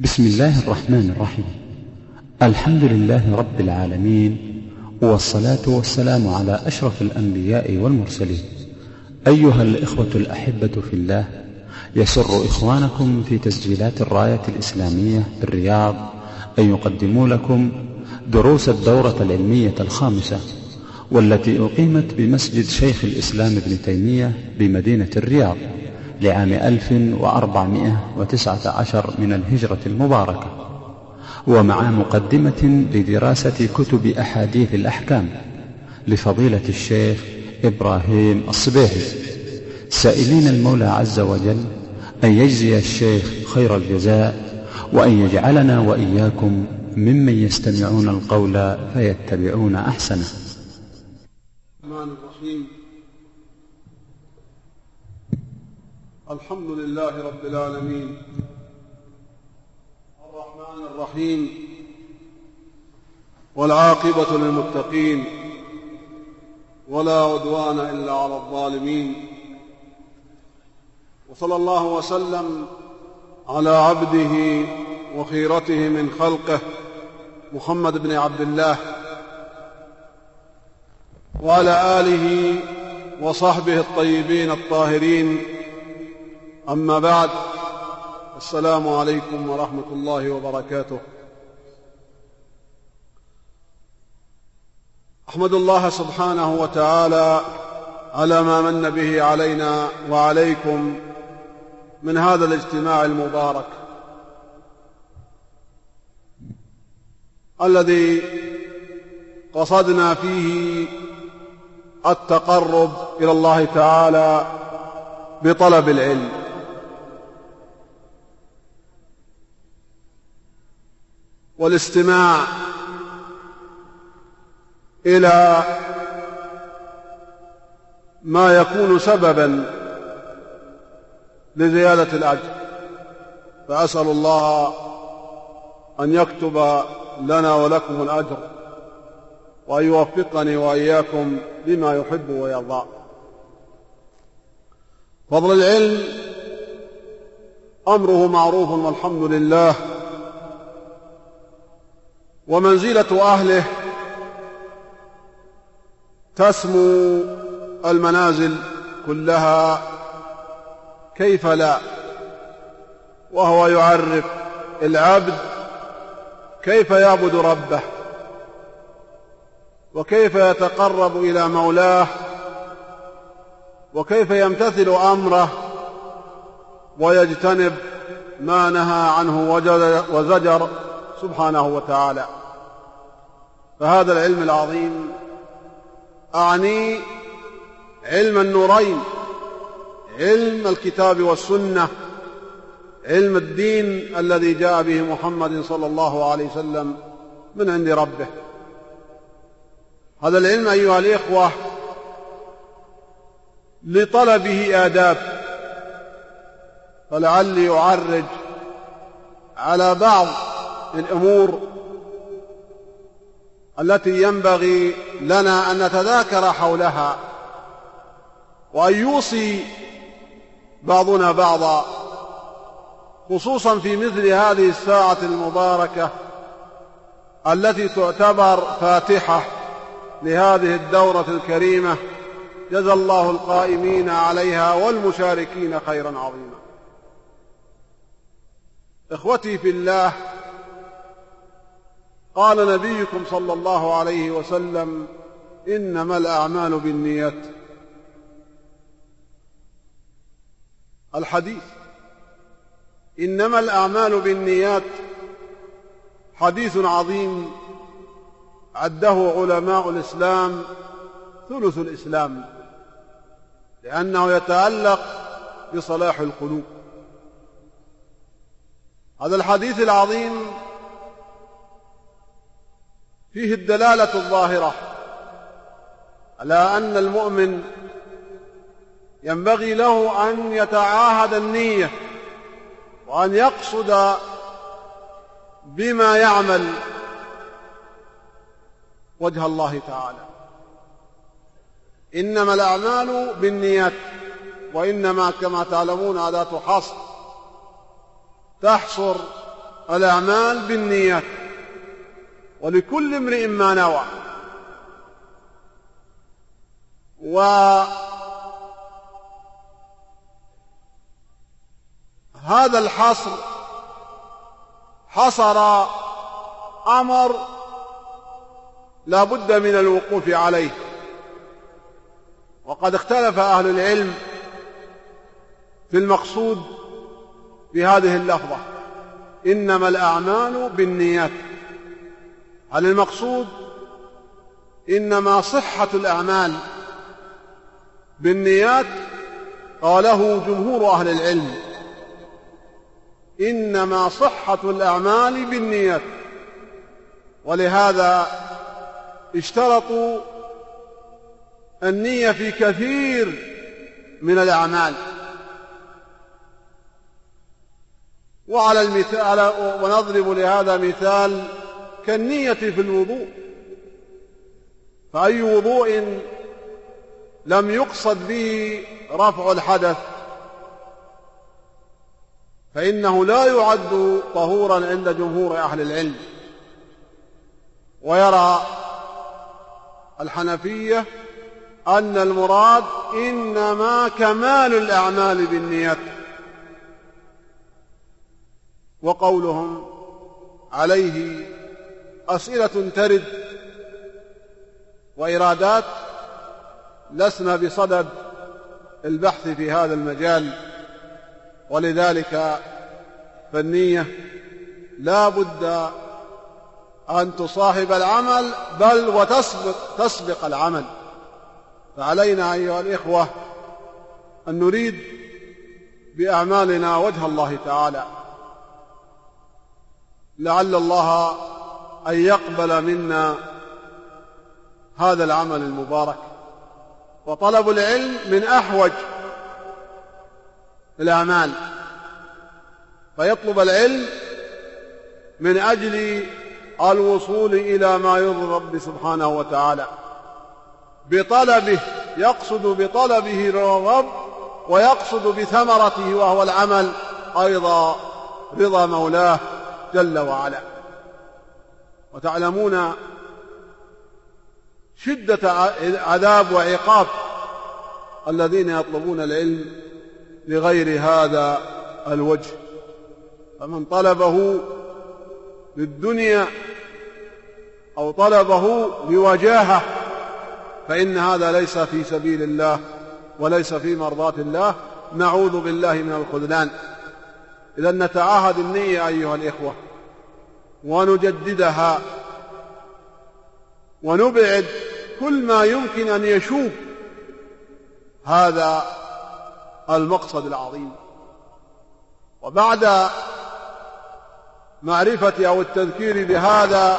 بسم الله الرحمن الرحيم. الحمد لله رب العالمين والصلاة والسلام على أشرف الأنبياء والمرسلين. أيها الإخوة الأحبة في الله يسر إخوانكم في تسجيلات الراية الإسلامية بالرياض أن يقدموا لكم دروس الدورة العلمية الخامسة والتي أقيمت بمسجد شيخ الإسلام ابن تيمية بمدينة الرياض. لعام 1419 من الهجرة المباركة ومع مقدمة لدراسة كتب أحاديث الأحكام لفضيلة الشيخ إبراهيم الصبيحي. سائلين المولى عز وجل أن يجزي الشيخ خير الجزاء وأن يجعلنا وإياكم ممن يستمعون القول فيتبعون أحسنه. الرحمن الرحيم. الحمد لله رب العالمين. الرحمن الرحيم. والعاقبة للمتقين. ولا عدوان إلا على الظالمين. وصلى الله وسلم على عبده وخيرته من خلقه محمد بن عبد الله. وعلى آله وصحبه الطيبين الطاهرين. أما بعد السلام عليكم ورحمة الله وبركاته. أحمد الله سبحانه وتعالى على ما من به علينا وعليكم من هذا الاجتماع المبارك الذي قصدنا فيه التقرب إلى الله تعالى بطلب العلم. والاستماع إلى ما يكون سببا لزيادة الأجر. فأسأل الله أن يكتب لنا ولكم الأجر وأن يوفقني وإياكم لما يحب ويرضى. فضل العلم أمره معروف والحمد لله. ومنزلة أهله تسمو المنازل كلها كيف لا؟ وهو يعرف العبد كيف يعبد ربه وكيف يتقرب إلى مولاه وكيف يمتثل أمره ويجتنب ما نهى عنه وزجر سبحانه وتعالى. فهذا العلم العظيم. أعني علم النورين علم الكتاب والسنة علم الدين الذي جاء به محمد صلى الله عليه وسلم من عند ربه. هذا العلم أيها الإخوة لطلبه آداب. فلعلي أعرج على بعض الأمور التي ينبغي لنا أن نتذاكر حولها وأن يوصي بعضنا بعضا خصوصا في مثل هذه الساعة المباركة التي تعتبر فاتحة لهذه الدورة الكريمة. جزى الله القائمين عليها والمشاركين خيرا عظيما. إخوتي في الله قال نبيكم صلى الله عليه وسلم إنما الأعمال بالنيات. الحديث إنما الأعمال بالنيات حديث عظيم عده علماء الإسلام ثلث الإسلام لأنه يتعلق بصلاح القلوب. هذا الحديث العظيم فيه الدلالة الظاهرة على أن المؤمن ينبغي له أن يتعاهد النية وأن يقصد بما يعمل وجه الله تعالى. إنما الأعمال بالنيات وإنما كما تعلمون اداه حصر تحصر الأعمال بالنيات. ولكل امرئ ما نوى. وهذا الحصر حصر أمر لا بد من الوقوف عليه. وقد اختلف أهل العلم في المقصود بهذه اللفظة. إنما الأعمال بالنيات. هل المقصود إنما صحة الأعمال بالنيات قاله جمهور أهل العلم. إنما صحة الأعمال بالنيات. ولهذا اشترطوا النية في كثير من الأعمال. وعلى المثال ونضرب لهذا مثال كالنية في الوضوء. فأي وضوء لم يقصد به رفع الحدث فإنه لا يعد طهورا عند جمهور أهل العلم. ويرى الحنفية أن المراد إنما كمال الأعمال بالنيات. وقولهم عليه أسئلة ترد وإرادات لسنا بصدد البحث في هذا المجال ولذلك فالنية لا بد أن تصاحب العمل بل وتسبق تسبق العمل. فعلينا أيها الإخوة أن نريد بأعمالنا وجه الله تعالى. لعل الله أن يقبل منا هذا العمل المبارك. وطلب العلم من أحوج الأعمال. فيطلب العلم من أجل الوصول إلى ما يرضي الرب سبحانه وتعالى. بطلبه يقصد بطلبه الرب ويقصد بثمرته وهو العمل أيضا رضا مولاه جل وعلا. وتعلمون شدة عذاب وعقاب الذين يطلبون العلم لغير هذا الوجه. فمن طلبه للدنيا أو طلبه لوجاهه فإن هذا ليس في سبيل الله وليس في مرضاة الله. نعوذ بالله من الخذلان. إذا نتعاهد النية أيها الإخوة. ونجددها. ونبعد كل ما يمكن أن يشوب. هذا المقصد العظيم. وبعد معرفة أو التذكير بهذا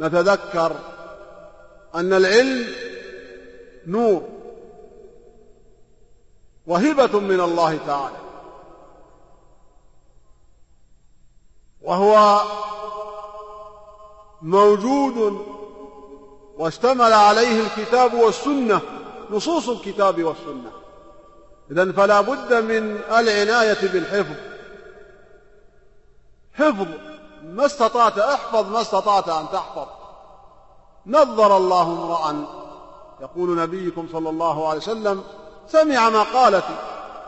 نتذكر أن العلم نور وهبة من الله تعالى. وهو موجود واشتمل عليه الكتاب والسنة نصوص الكتاب والسنة. إذا فلا بد من العناية بالحفظ. حفظ ما استطعت احفظ ما استطعت أن تحفظ. نظر الله امرأ يقول نبيكم صلى الله عليه وسلم سمع مقالتي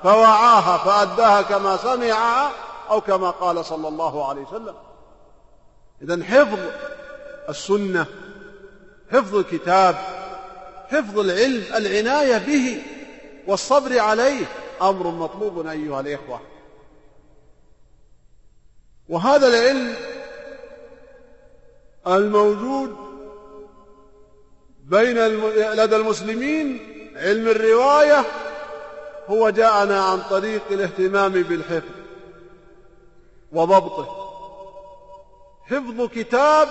فوعاها فأداها كما سمعها أو كما قال صلى الله عليه وسلم. إذا حفظ السنة حفظ الكتاب حفظ العلم العناية به والصبر عليه أمر مطلوب أيها الإخوة. وهذا العلم الموجود بين لدى المسلمين علم الرواية هو جاءنا عن طريق الاهتمام بالحفظ. وضبطه. حفظ كتاب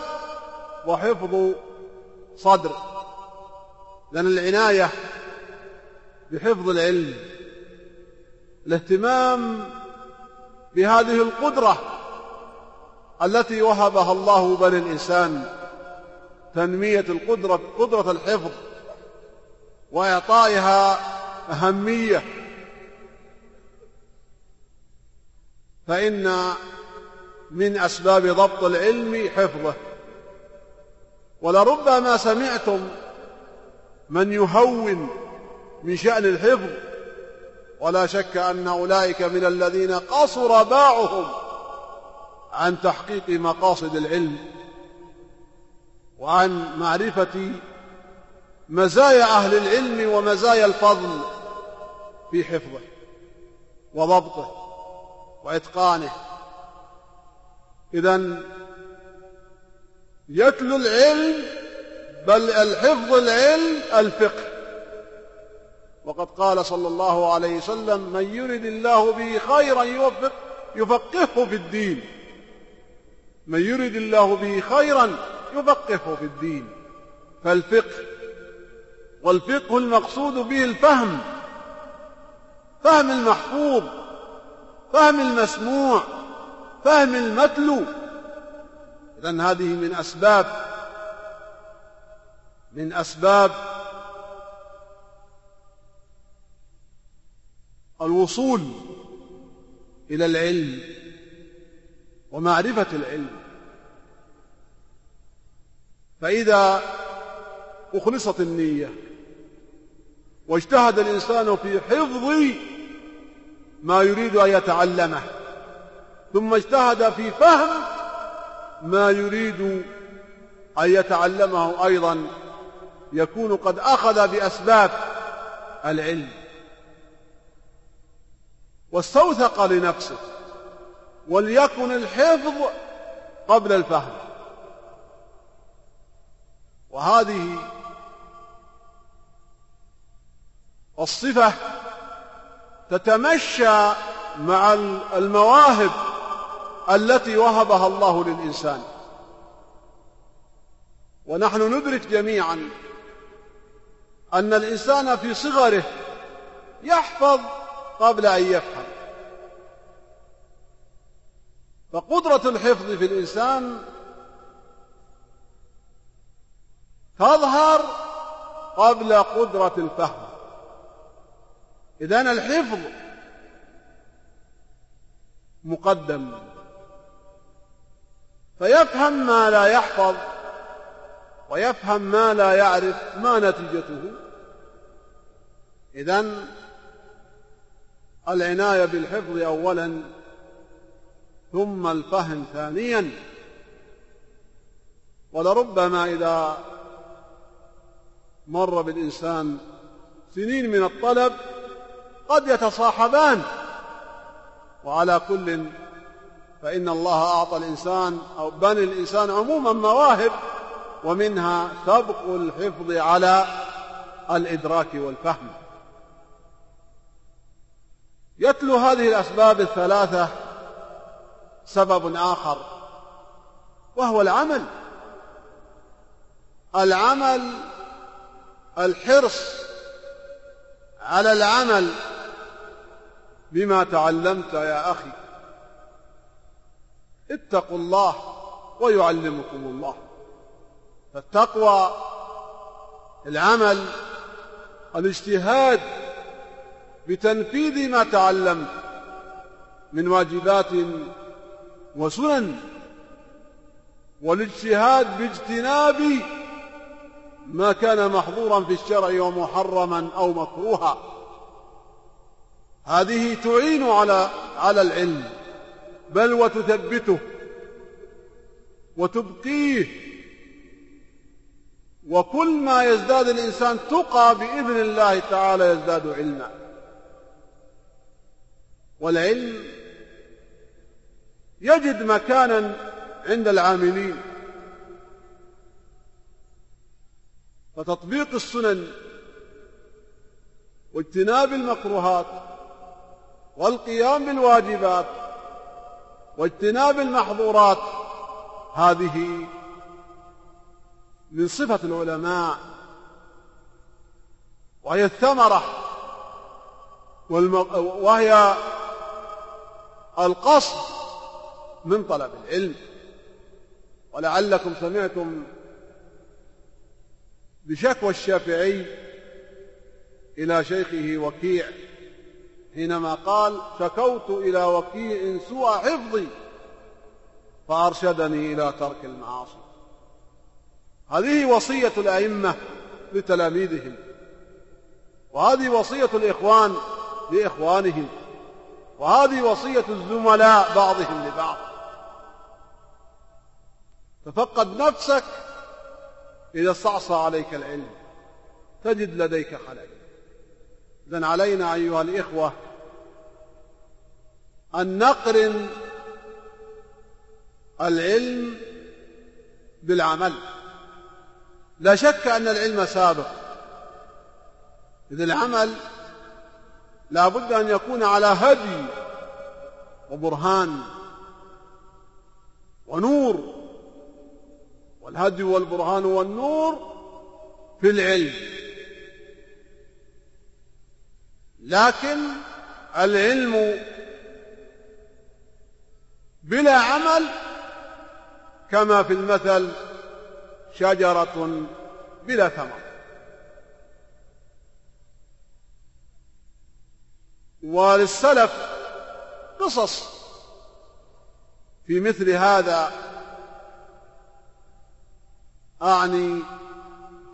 وحفظ صدر. لأن العناية بحفظ العلم. الاهتمام بهذه القدرة التي وهبها الله بني الإنسان. تنمية القدرة قدرة الحفظ. وإعطائها أهمية. فإن من أسباب ضبط العلم حفظه. ولربما سمعتم من يهون من شأن الحفظ ولا شك أن أولئك من الذين قصر باعهم عن تحقيق مقاصد العلم وعن معرفة مزايا أهل العلم ومزايا الفضل في حفظه وضبطه وإتقانه. إذا يتلو العلم بل الحفظ العلم الفقه. وقد قال صلى الله عليه وسلم من يرد الله به خيرا يوفق يفقهه في الدين. من يرد الله به خيرا يفقهه في الدين. فالفقه والفقه المقصود به الفهم فهم المحفوظ فهم المسموع. فهم المتلو. إذن هذه من أسباب من أسباب الوصول إلى العلم ومعرفة العلم. فإذا أخلصت النية واجتهد الإنسان في حفظ ما يريد أن يتعلمه ثم اجتهد في فهم ما يريد أن يتعلمه أيضا. يكون قد أخذ بأسباب العلم. واستوثق لنفسه. وليكن الحفظ قبل الفهم. وهذه الصفة تتمشى مع المواهب التي وهبها الله للإنسان. ونحن ندرك جميعا أن الإنسان في صغره يحفظ قبل أن يفهم. فقدرة الحفظ في الإنسان تظهر قبل قدرة الفهم. إذن الحفظ مقدم. فيفهم ما لا يحفظ ويفهم ما لا يعرف ما نتيجته. إذن العناية بالحفظ أولا ثم الفهم ثانيا. ولربما إذا مر بالإنسان سنين من الطلب قد يتصاحبان وعلى كل فإن الله أعطى الإنسان أو بني الإنسان عموما مواهب ومنها سبق الحفظ على الإدراك والفهم. يتلو هذه الأسباب الثلاثة سبب آخر وهو العمل. العمل الحرص على العمل بما تعلمت يا أخي. اتقوا الله ويعلمكم الله. فالتقوى العمل الاجتهاد بتنفيذ ما تعلمت من واجبات وسنن والاجتهاد باجتناب ما كان محظورا في الشرع ومحرما أو مكروها. هذه تعين على على العلم. بل وتثبته وتبقيه. وكل ما يزداد الإنسان تقى بإذن الله تعالى يزداد علما. والعلم يجد مكانا عند العاملين. فتطبيق السنن واجتناب المكروهات والقيام بالواجبات واجتناب المحظورات. هذه من صفة العلماء وهي الثمرة وهي القصد من طلب العلم. ولعلكم سمعتم بشكوى الشافعي إلى شيخه وكيع. حينما قال شكوت إلى وكيع سوء حفظي فأرشدني إلى ترك المعاصي. هذه وصية الأئمة لتلاميذهم. وهذه وصية الإخوان لإخوانهم. وهذه وصية الزملاء بعضهم لبعض. تفقد نفسك إذا استعصى عليك العلم. تجد لديك خلل. إذن علينا أيها الإخوة أن نقرن العلم بالعمل. لا شك أن العلم سابق. إذ العمل لا بد أن يكون على هدي وبرهان ونور والهدي والبرهان والنور في العلم. لكن العلم بلا عمل كما في المثل شجرة بلا ثمر. وللسلف قصص في مثل هذا أعني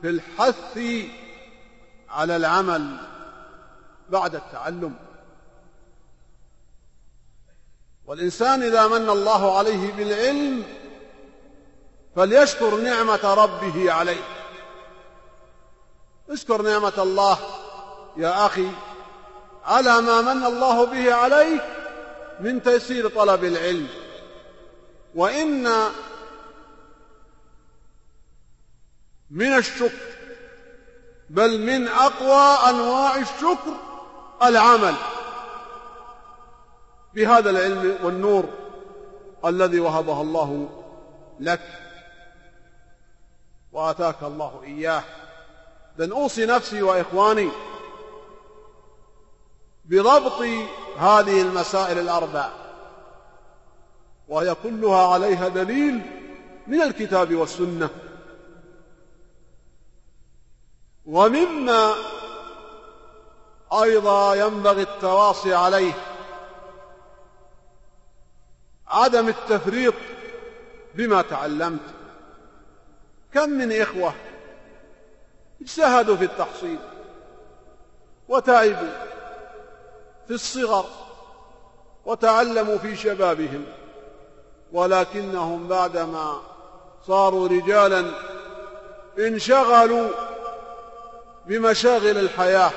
في الحث على العمل بعد التعلم. والإنسان إذا من الله عليه بالعلم فليشكر نعمة ربه عليه. اشكر نعمة الله يا أخي على ما من الله به عليك من تيسير طلب العلم. وإن من الشكر بل من أقوى أنواع الشكر العمل بهذا العلم والنور الذي وهبه الله لك وآتاك الله إياه. لن أوصي نفسي وإخواني بضبط هذه المسائل الأربع وهي كلها عليها دليل من الكتاب والسنة. ومما أيضا ينبغي التواصي عليه. عدم التفريط بما تعلمت. كم من إخوة اجتهدوا في التحصيل وتعبوا في الصغر وتعلموا في شبابهم ولكنهم بعدما صاروا رجالا انشغلوا بمشاغل الحياة.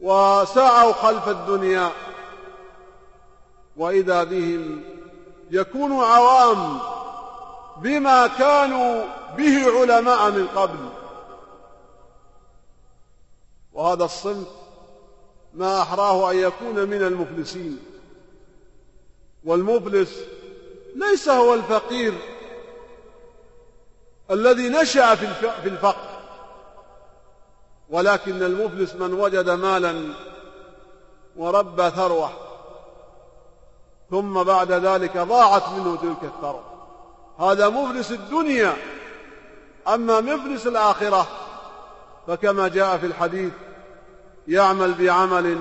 وسعوا خلف الدنيا. وإذا بهم يكونوا عوام بما كانوا به علماء من قبل. وهذا الصنف ما أحراه أن يكون من المفلسين. والمفلس ليس هو الفقير الذي نشأ في الفقر. ولكن المفلس من وجد مالا وربى ثروة ثم بعد ذلك ضاعت منه تلك الثروة. هذا مفلس الدنيا. أما مفلس الآخرة فكما جاء في الحديث يعمل بعمل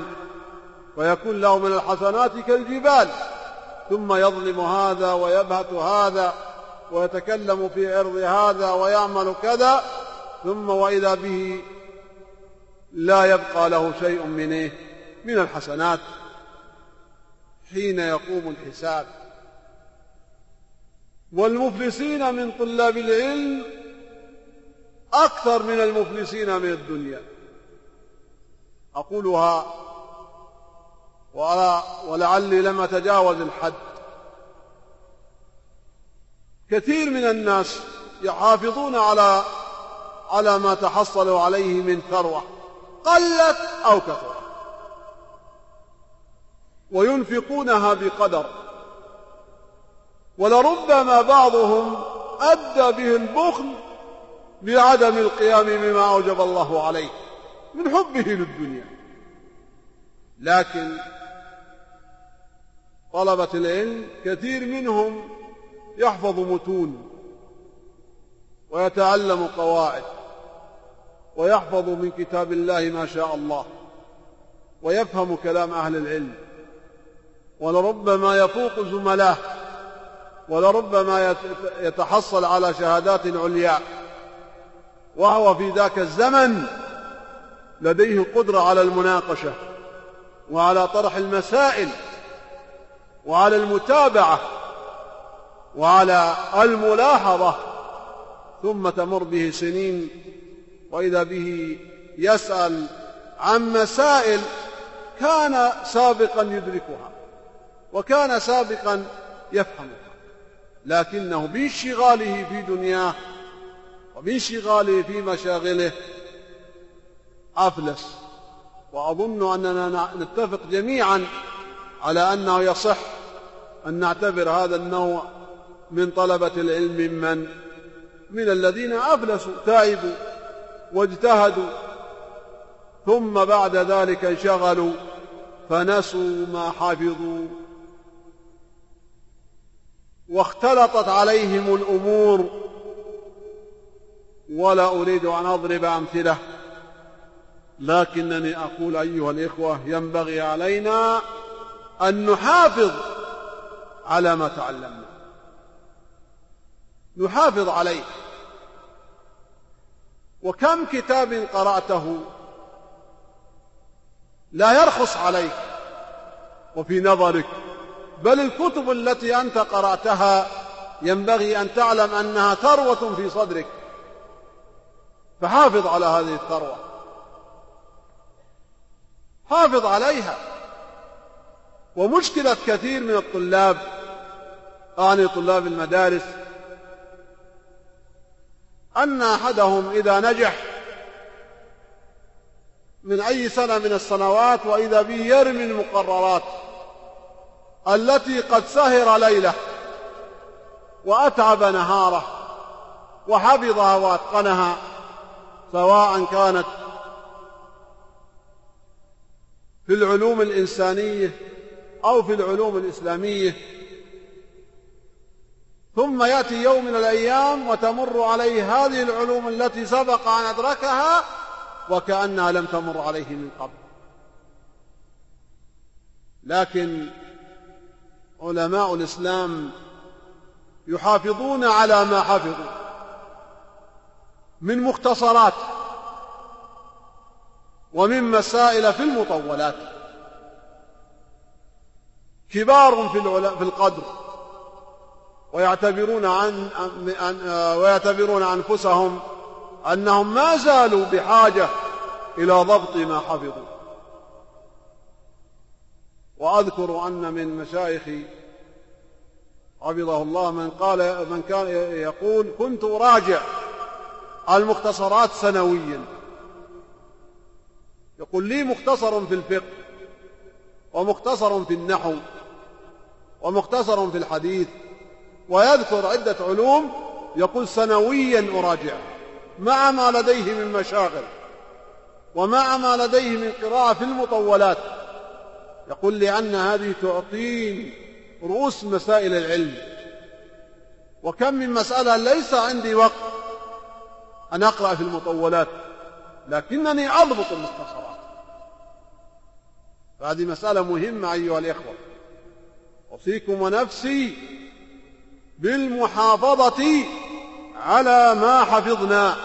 ويكون له من الحسنات كالجبال ثم يظلم هذا ويبهت هذا ويتكلم في عرض هذا ويعمل كذا ثم وإذا به لا يبقى له شيء من إيه؟ من الحسنات. حين يقوم الحساب. والمفلسين من طلاب العلم أكثر من المفلسين من الدنيا. أقولها ولعلي لم أتجاوز الحد. كثير من الناس يحافظون على على ما تحصلوا عليه من ثروة. قلت أو كثرت وينفقونها بقدر. ولربما بعضهم أدى به البخل بعدم القيام بما أوجب الله عليه من حبه للدنيا. لكن طلبة العلم كثير منهم يحفظ متون ويتعلم قواعد. ويحفظ من كتاب الله ما شاء الله ويفهم كلام أهل العلم. ولربما يفوق زملاه ولربما يتحصل على شهادات علياء وهو في ذاك الزمن لديه القدرة على المناقشة وعلى طرح المسائل وعلى المتابعة وعلى الملاحظة. ثم تمر به سنين وإذا به يسأل عن مسائل كان سابقا يدركها وكان سابقا يفهمها لكنه بانشغاله في دنياه وبانشغاله في مشاغله أفلس. وأظن أننا نتفق جميعا على أنه يصح أن نعتبر هذا النوع من طلبة العلم من من الذين أفلسوا تعبوا واجتهدوا. ثم بعد ذلك انشغلوا فنسوا ما حفظوا. واختلطت عليهم الأمور. ولا أريد أن أضرب أمثلة لكنني أقول أيها الإخوة ينبغي علينا أن نحافظ على ما تعلمنا. نحافظ عليه. وكم كتاب قرأته لا يرخص عليك وفي نظرك بل الكتب التي أنت قرأتها ينبغي أن تعلم أنها ثروة في صدرك. فحافظ على هذه الثروة. حافظ عليها. ومشكلة كثير من الطلاب أعني طلاب المدارس أن أحدهم إذا نجح من أي سنة من السنوات وإذا به يرمي المقررات التي قد سهر ليلة وأتعب نهاره وحفظها وأتقنها سواء كانت في العلوم الإنسانية أو في العلوم الإسلامية ثم يأتي يوم من الأيام وتمر عليه هذه العلوم التي سبق أن أدركها وكأنها لم تمر عليه من قبل. لكن علماء الإسلام يحافظون على ما حفظوا من مختصرات ومن مسائل في المطولات. كبار في القدر. ويعتبرون عن ويعتبرون أنفسهم أنهم ما زالوا بحاجة إلى ضبط ما حفظوا. وأذكر أن من مشايخي حفظه الله من قال من كان يقول كنت أراجع المختصرات سنويا. يقول لي مختصر في الفقه ومختصر في النحو ومختصر في الحديث ويذكر عدة علوم يقول سنويا أراجع. مع ما لديه من مشاغل ومع ما لديه من قراءة في المطولات. يقول لأن هذه تعطيني رؤوس مسائل العلم. وكم من مسألة ليس عندي وقت أن أقرأ في المطولات لكنني أضبط المختصرات. فهذه مسألة مهمة أيها الإخوة. أوصيكم ونفسي بالمحافظة على ما حفظنا.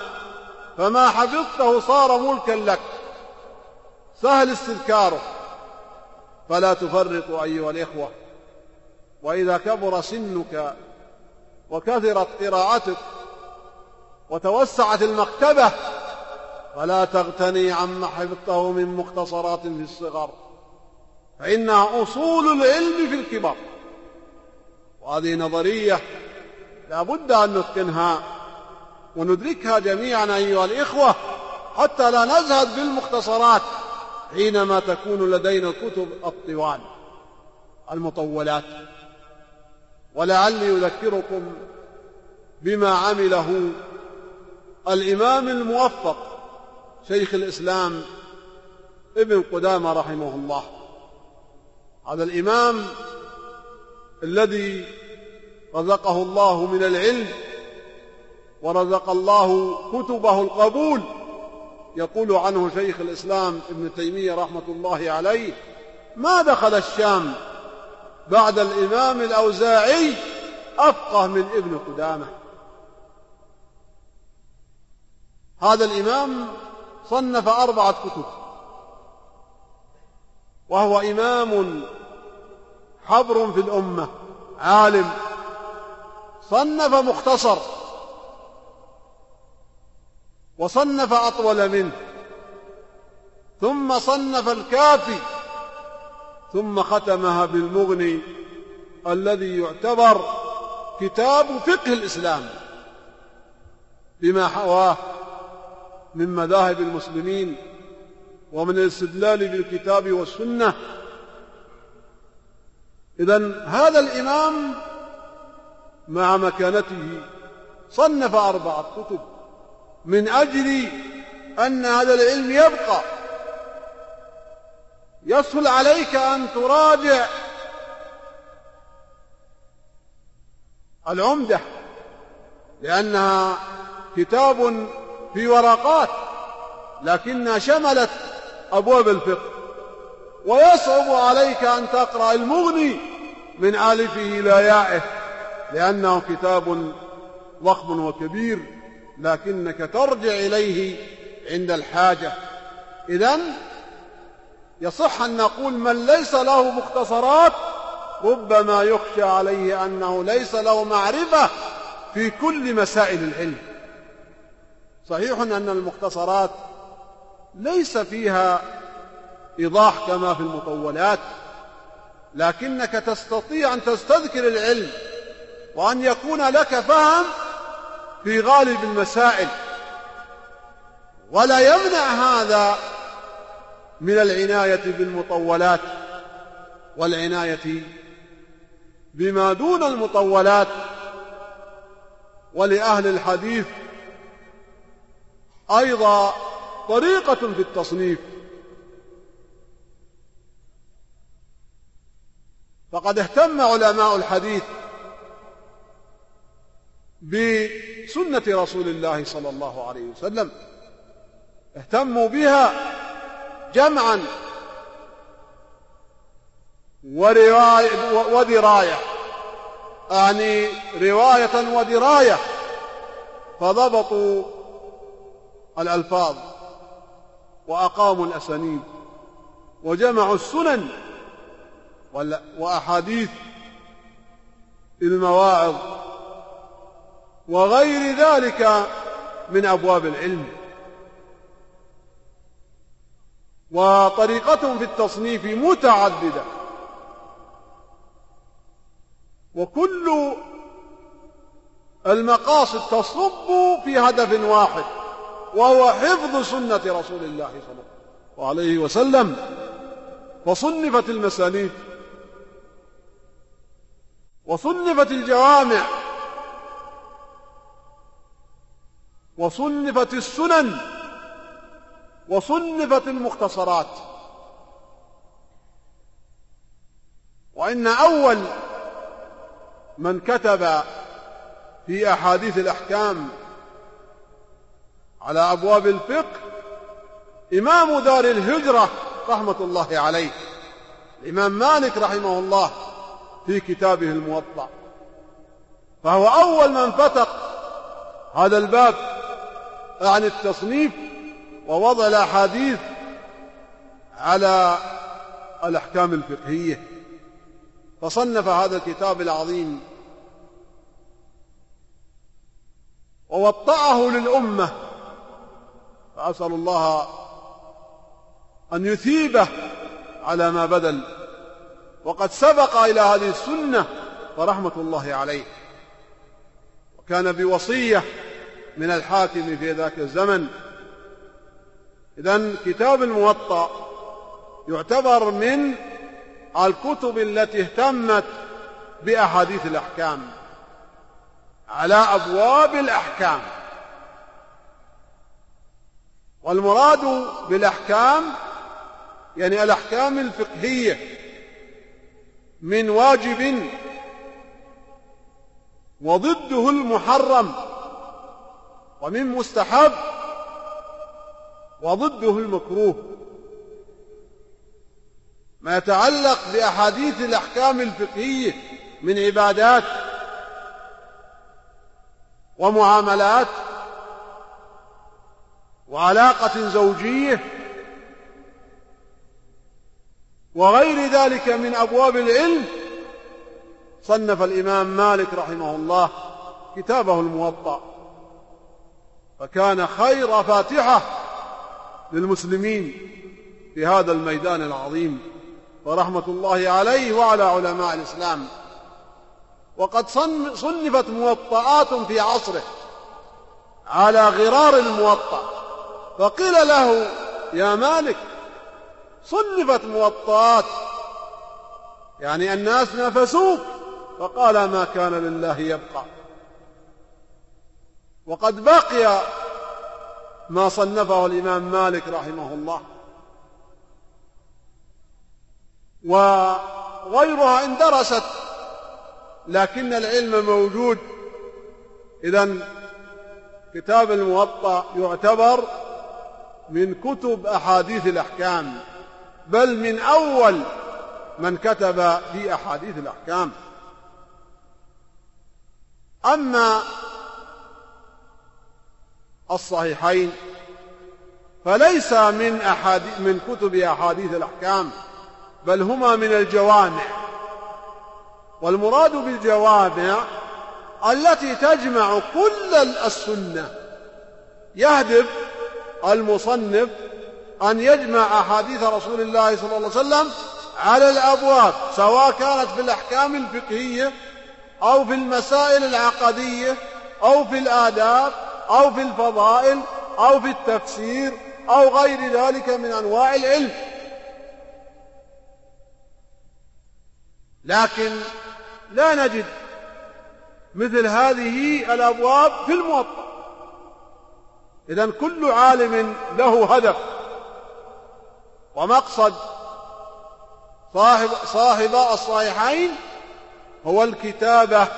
فما حفظته صار ملكا لك. سهل استذكاره. فلا تفرط أيها الإخوة. وإذا كبر سنك وكثرت قراءتك وتوسعت المكتبة فلا تغتني عما حفظته من مختصرات في الصغر. فإنها أصول العلم في الكبر. وهذه نظرية لا بد أن نتقنها وندركها جميعا أيها الإخوة حتى لا نزهد بالمختصرات حينما تكون لدينا الكتب الطوال المطولات. ولعلي أذكركم بما عمله الإمام الموفق شيخ الإسلام ابن قدامة رحمه الله. هذا الإمام الذي رزقه الله من العلم ورزق الله كتبه القبول. يقول عنه شيخ الإسلام ابن تيمية رحمة الله عليه ما دخل الشام بعد الإمام الأوزاعي أفقه من ابن قدامة. هذا الإمام صنف أربعة كتب وهو إمام حبر في الأمة عالم صنف مختصر وصنف أطول منه ثم صنف الكافي ثم ختمها بالمغني الذي يعتبر كتاب فقه الإسلام بما حواه من مذاهب المسلمين ومن الاستدلال بالكتاب والسنة إذا هذا الإمام مع مكانته صنف أربعة كتب من أجل أن هذا العلم يبقى. يسهل عليك أن تراجع العمدة لأنها كتاب في ورقات لكنها شملت أبواب الفقه. ويصعب عليك أن تقرأ المغني من ألفه إلى يائه لأنه كتاب ضخم وكبير لكنك ترجع إليه عند الحاجة. إذا يصح أن نقول من ليس له مختصرات ربما يخشى عليه أنه ليس له معرفة في كل مسائل العلم. صحيح أن المختصرات ليس فيها إيضاح كما في المطولات لكنك تستطيع أن تستذكر العلم وأن يكون لك فهم في غالب المسائل. ولا يمنع هذا من العناية بالمطولات والعناية بما دون المطولات. ولأهل الحديث أيضا طريقة في التصنيف. فقد اهتم علماء الحديث بسنة رسول الله صلى الله عليه وسلم. اهتموا بها جمعا ورواية ودراية. أعني رواية ودراية فضبطوا الألفاظ وأقاموا الأسانيد وجمعوا السنن وأحاديث المواعظ. وغير ذلك من أبواب العلم. وطريقتهم في التصنيف متعددة. وكل المقاصد تصب في هدف واحد وهو حفظ سنة رسول الله صلى الله عليه وسلم فصنفت المسانيد. وصنفت الجوامع. وصنفت السنن. وصنفت المختصرات. وإن أول من كتب في أحاديث الأحكام على أبواب الفقه إمام دار الهجرة رحمة الله عليه. الإمام مالك رحمه الله. في كتابه الموطأ. فهو أول من فتق هذا الباب عن التصنيف ووضع الأحاديث على الأحكام الفقهية. فصنف هذا الكتاب العظيم ووطأه للأمة. فأسأل الله أن يثيبه على ما بذل وقد سبق إلى هذه السنة فرحمة الله عليه. وكان بوصية من الحاكم في ذاك الزمن. إذا كتاب الموطأ يعتبر من الكتب التي اهتمت بأحاديث الأحكام على أبواب الأحكام. والمراد بالأحكام يعني الأحكام الفقهية. من واجب وضده المحرم ومن مستحب وضده المكروه. ما يتعلق بأحاديث الأحكام الفقهية من عبادات ومعاملات وعلاقة زوجية وغير ذلك من أبواب العلم صنف الإمام مالك رحمه الله كتابه الموطأ. فكان خير فاتحة للمسلمين في هذا الميدان العظيم. ورحمة الله عليه وعلى علماء الإسلام. وقد صنفت موطئات في عصره على غرار الموطأ. فقيل له يا مالك صنفت موطئات يعني الناس نافسوك فقال ما كان لله يبقى. وقد بقي ما صنفه الإمام مالك رحمه الله. وغيرها اندرست لكن العلم موجود. إذا كتاب الموطأ يعتبر من كتب أحاديث الأحكام. بل من أول من كتب في أحاديث الأحكام. أما الصحيحين فليس من أحاديث من كتب أحاديث الأحكام بل هما من الجوامع. والمراد بالجوامع التي تجمع كل السنة. يهدف المصنف أن يجمع أحاديث رسول الله صلى الله عليه وسلم على الأبواب سواء كانت في الأحكام الفقهية أو في المسائل العقدية أو في الآداب أو في الفضائل أو في التفسير أو غير ذلك من أنواع العلم. لكن لا نجد مثل هذه الأبواب في الموطأ. إذا كل عالم له هدف. ومقصد صاحب صاحب الصحيحين هو الكتابة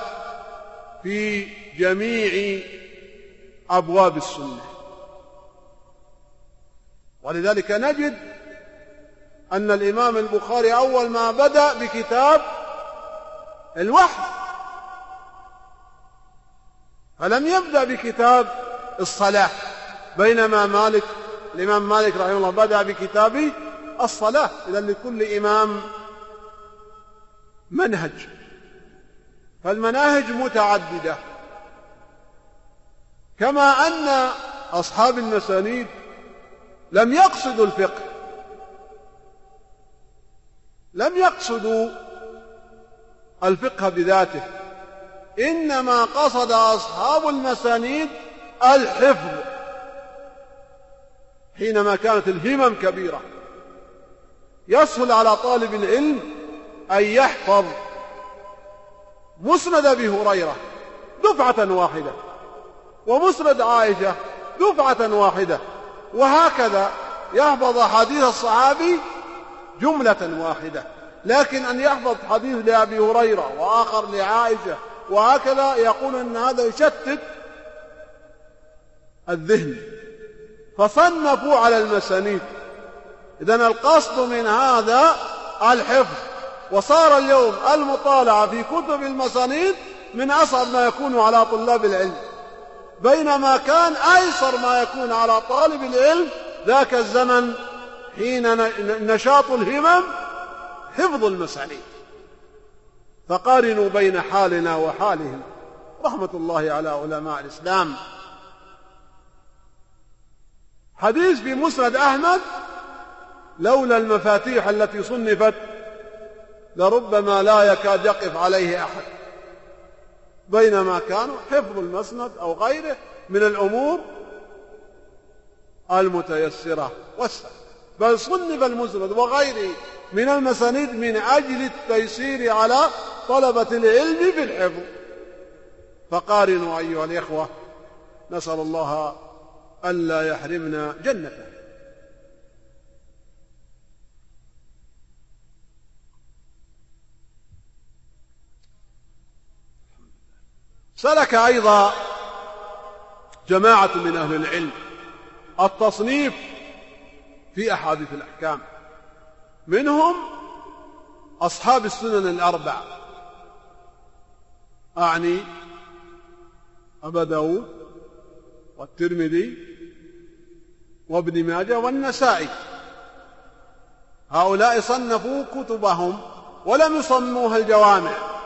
في جميع أبواب السنة. ولذلك نجد أن الإمام البخاري أول ما بدأ بكتاب الوحي. فلم يبدأ بكتاب الصلاة بينما مالك الإمام مالك رحمه الله بدأ بكتاب الصلاة. إذا لكل إمام منهج. فالمناهج متعددة. كما أن أصحاب المسانيد لم يقصدوا الفقه. لم يقصدوا الفقه بذاته. إنما قصد أصحاب المسانيد الحفظ. حينما كانت الهمم كبيرة. يسهل على طالب العلم أن يحفظ مسند أبي هريرة دفعة واحدة ومسند عائشة دفعة واحدة وهكذا يحفظ حديث الصحابي جملة واحدة. لكن أن يحفظ حديث لأبي هريرة وآخر لعائشة وهكذا يقول أن هذا يشتت الذهن. فصنفوا على المسانيد. إذا القصد من هذا الحفظ. وصار اليوم المطالعة في كتب المسانيد من أصعب ما يكون على طلاب العلم. بينما كان أيسر ما يكون على طالب العلم ذاك الزمن حين نشاط الهمم حفظ المسانيد فقارنوا بين حالنا وحالهم. رحمة الله على علماء الإسلام. حديث في مسند أحمد لولا المفاتيح التي صنفت لربما لا يكاد يقف عليه أحد. بينما كانوا حفظ المسند أو غيره من الأمور المتيسرة والسهلة. بل صنف المسند وغيره من المسانيد من أجل التيسير على طلبة العلم في الحفظ. فقارنوا أيها الإخوة نسأل الله ألا يحرمنا جنته. سلك أيضا جماعة من أهل العلم التصنيف في أحاديث الأحكام. منهم أصحاب السنن الأربع. أعني أبا داود والترمذي وابن ماجه والنسائي. هؤلاء صنفوا كتبهم ولم يصنوها الجوامع.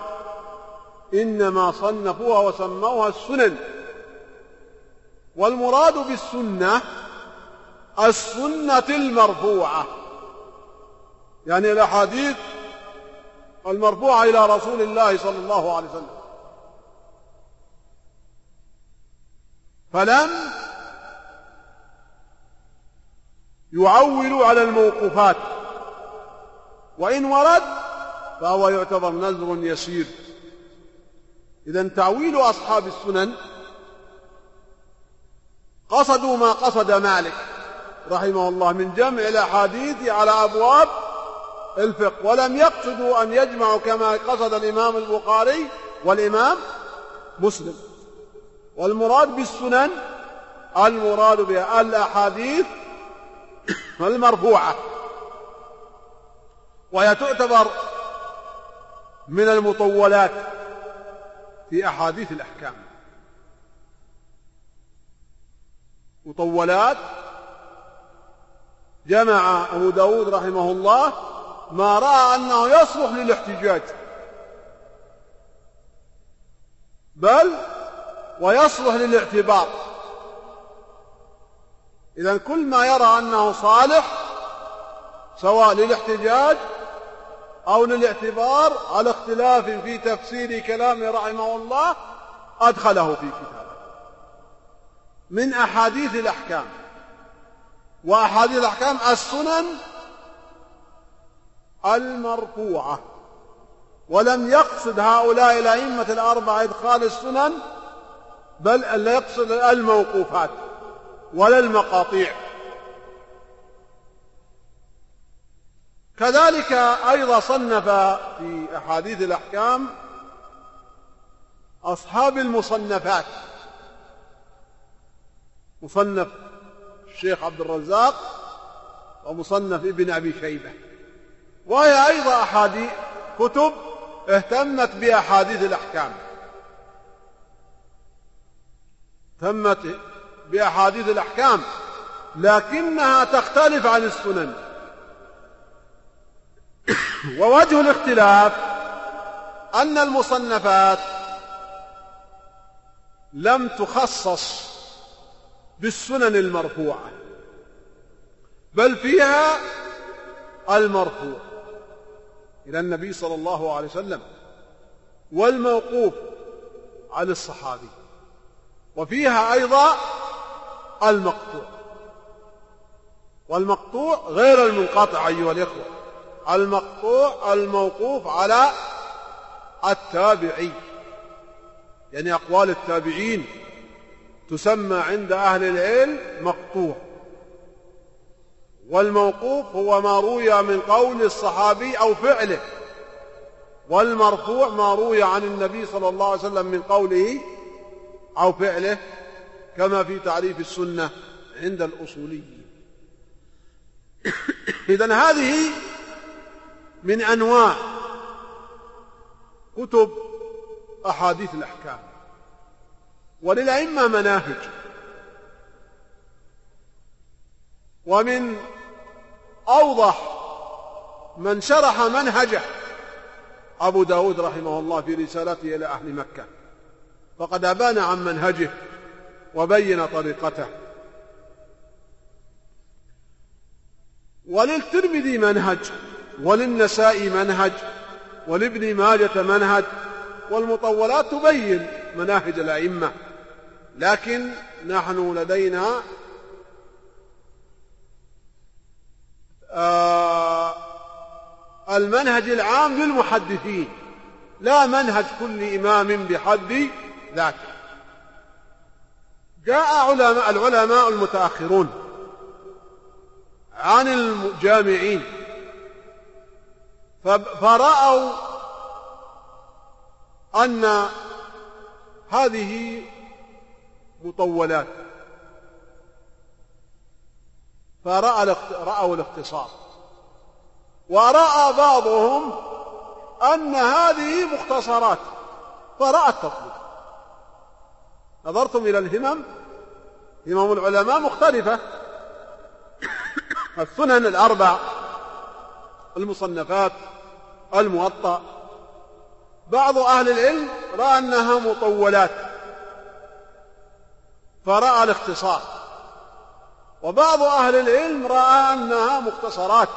إنما صنفوها وسموها السنن. والمراد بالسنة السنة المرفوعة. يعني الأحاديث المرفوعة إلى رسول الله صلى الله عليه وسلم. فلم يعولوا على الموقوفات. وإن ورد فهو يعتبر نذر يسير. إذا تعويل أصحاب السنن قصدوا ما قصد مالك رحمه الله من جمع الأحاديث على أبواب الفقه ولم يقصدوا أن يجمعوا كما قصد الإمام البخاري والإمام مسلم. والمراد بالسنن المراد بها الأحاديث المرفوعة وهي تعتبر من المطولات. في أحاديث الأحكام. مطولات. جمع أبو داود رحمه الله ما رأى أنه يصلح للاحتجاج. بل ويصلح للاعتبار. إذا كل ما يرى أنه صالح سواء للاحتجاج أو للاعتبار على اختلاف في تفسير كلامه رحمه الله أدخله في كتابه. من أحاديث الأحكام. وأحاديث الأحكام السنن المرفوعة. ولم يقصد هؤلاء الأئمة الأربعة إدخال السنن بل يقصد الموقوفات ولا المقاطيع. كذلك أيضا صنف في أحاديث الأحكام أصحاب المصنفات. مصنف الشيخ عبد الرزاق ومصنف ابن أبي شيبة. وهي أيضا أحاديث كتب اهتمت بأحاديث الأحكام. اهتمت بأحاديث الأحكام لكنها تختلف عن السنن. ووجه الاختلاف أن المصنفات لم تخصص بالسنن المرفوعة بل فيها المرفوع. إلى النبي صلى الله عليه وسلم والموقوف على الصحابي وفيها أيضا المقطوع. والمقطوع غير المنقطع أيها الإخوة. المقطوع الموقوف على التابعي. يعني أقوال التابعين تسمى عند أهل العلم مقطوع. والموقوف هو ما روي من قول الصحابي أو فعله. والمرفوع ما روي عن النبي صلى الله عليه وسلم من قوله أو فعله كما في تعريف السنة عند الأصوليين. إذا هذه من أنواع كتب أحاديث الأحكام. وللأئمة مناهج. ومن أوضح من شرح منهجه أبو داود رحمه الله في رسالته إلى أهل مكة. فقد أبان عن منهجه وبين طريقته. وللترمذي منهج. وللنساء منهج ولابن ماجة منهج والمطولات تبين مناهج الأئمة. لكن نحن لدينا آه المنهج العام للمحدثين لا منهج كل إمام بحد ذاته. جاء علماء العلماء المتأخرون عن الجامعين فرأوا أن هذه مطولات. فرأوا الاختصار. ورأى بعضهم أن هذه مختصرات. فرأى التطبيق. نظرتم إلى الهمم. همم العلماء مختلفة. السنن الأربع المصنفات الموطأ. بعض أهل العلم رأى أنها مطولات فرأى الاختصار. وبعض أهل العلم رأى أنها مختصرات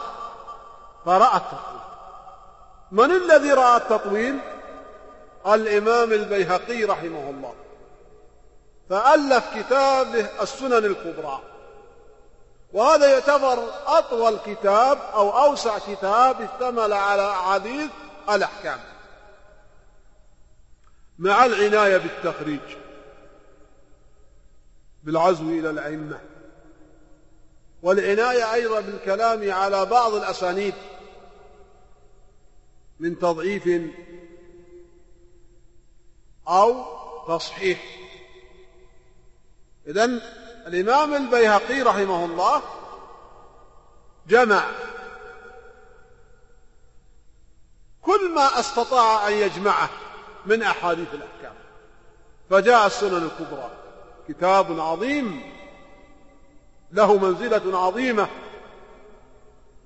فرأى التطويل. من الذي رأى التطويل؟ الإمام البيهقي رحمه الله. فألف كتابه السنن الكبرى. وهذا يعتبر أطول كتاب أو أوسع كتاب اشتمل على أحاديث الأحكام. مع العناية بالتخريج بالعزو إلى الأئمة والعناية أيضا بالكلام على بعض الأسانيد من تضعيف أو تصحيح. إذن الإمام البيهقي رحمه الله جمع كل ما استطاع أن يجمعه من أحاديث الأحكام. فجاء السنن الكبرى. كتاب عظيم. له منزلة عظيمة.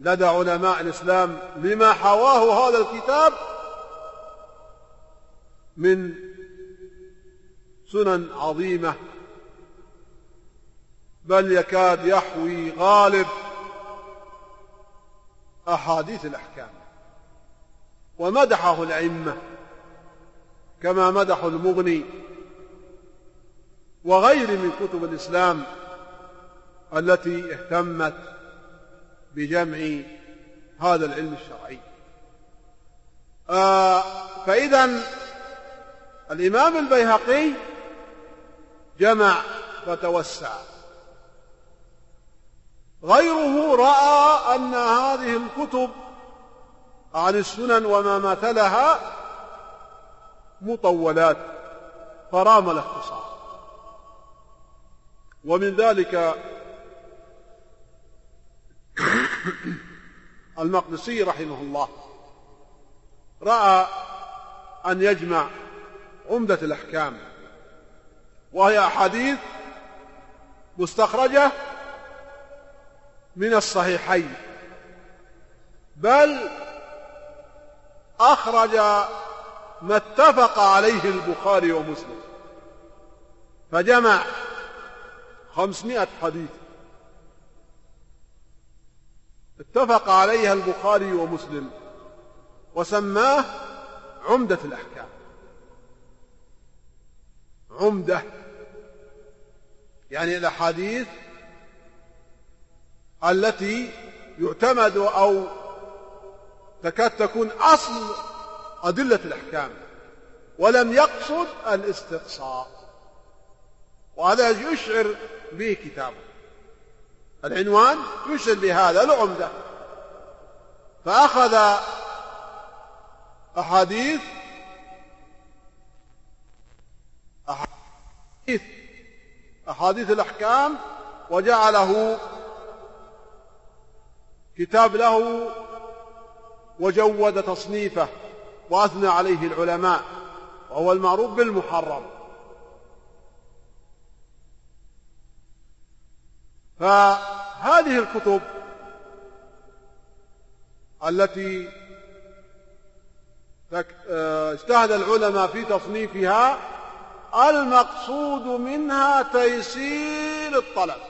لدى علماء الإسلام لما حواه هذا الكتاب من سنن عظيمة بل يكاد يحوي غالب أحاديث الأحكام. ومدحه الأئمة كما مدحوا المغني وغير من كتب الإسلام التي اهتمت بجمع هذا العلم الشرعي. آه فإذا الإمام البيهقي جمع وتوسع. غيره رأى أن هذه الكتب عن السنن وما مثلها مطولات فرام الاختصار. ومن ذلك المقدسي رحمه الله رأى أن يجمع عمدة الأحكام وهي أحاديث مستخرجة من الصحيحين بل أخرج ما اتفق عليه البخاري ومسلم فجمع خمسمائة حديث اتفق عليها البخاري ومسلم وسماه عمدة الأحكام. عمدة يعني الأحاديث التي يعتمد أو تكاد تكون أصل أدلة الأحكام ولم يقصد الاستقصاء. وهذا يشعر به كتابه. العنوان يشعر بهذا العمدة. فأخذ أحاديث أحاديث أحاديث الأحكام وجعله كتاب له وجود تصنيفه وأثنى عليه العلماء وهو المعروف بالمحرم. فهذه الكتب التي اجتهد العلماء في تصنيفها المقصود منها تيسير الطلب.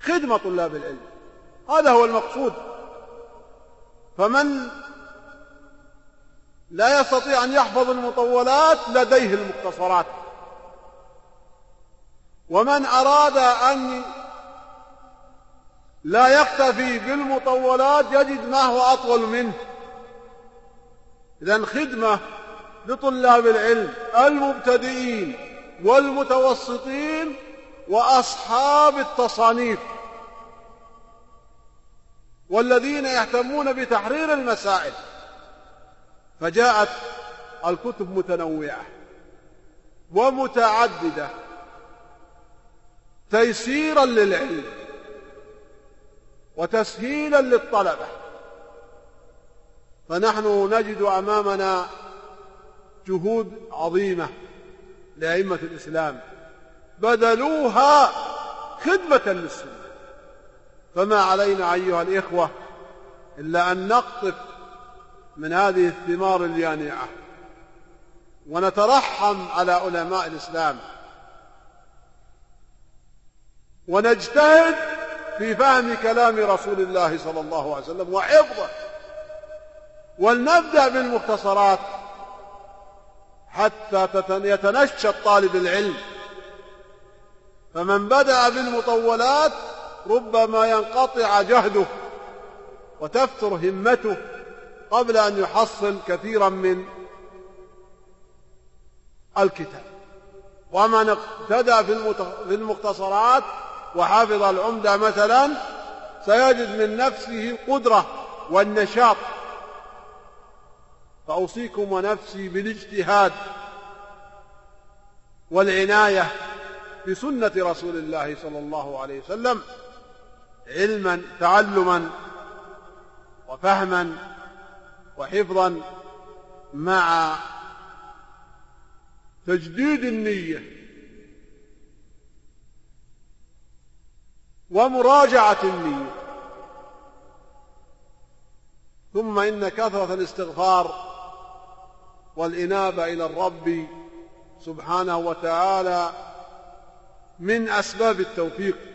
خدمة طلاب العلم. هذا هو المقصود. فمن لا يستطيع أن يحفظ المطولات لديه المختصرات. ومن أراد أن لا يكتفي بالمطولات يجد ما هو أطول منه. إذا خدمة لطلاب العلم المبتدئين والمتوسطين وأصحاب التصانيف. والذين يهتمون بتحرير المسائل. فجاءت الكتب متنوعة ومتعددة. تيسيرا للعلم وتسهيلا للطلبة. فنحن نجد أمامنا جهود عظيمة لأئمة الإسلام. بذلوها خدمة للسنة. فما علينا أيها الإخوة إلا أن نقطف من هذه الثمار اليانعة ونترحم على علماء الإسلام ونجتهد في فهم كلام رسول الله صلى الله عليه وسلم وحفظه. ولنبدأ بالمختصرات حتى يتنشط طالب العلم. فمن بدأ بالمطولات ربما ينقطع جهده وتفتر همته قبل أن يحصل كثيرا من الكتاب. ومن اقتدى في المختصرات وحافظ العمدة مثلا سيجد من نفسه القدرة والنشاط. فأوصيكم ونفسي بالاجتهاد والعناية بسنة رسول الله صلى الله عليه وسلم. علما تعلما وفهما وحفظا مع تجديد النية ومراجعة النية. ثم إن كثرة الاستغفار والإنابة إلى الرب سبحانه وتعالى من أسباب التوفيق.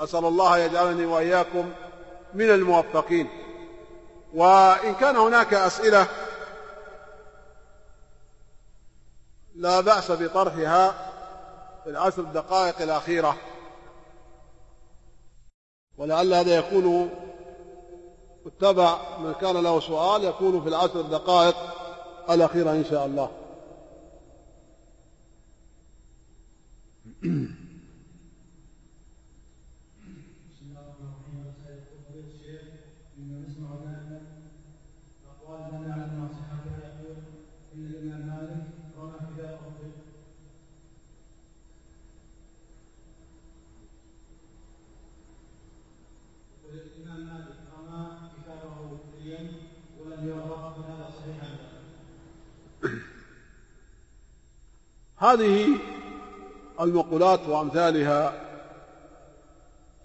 أسأل الله يجعلني وإياكم من الموفقين. وإن كان هناك أسئلة لا بأس بطرحها في العشر الدقائق الأخيرة. ولعل هذا يكون اتبع من كان له سؤال يكون في العشر الدقائق الأخيرة إن شاء الله. هذه المقولات وأمثالها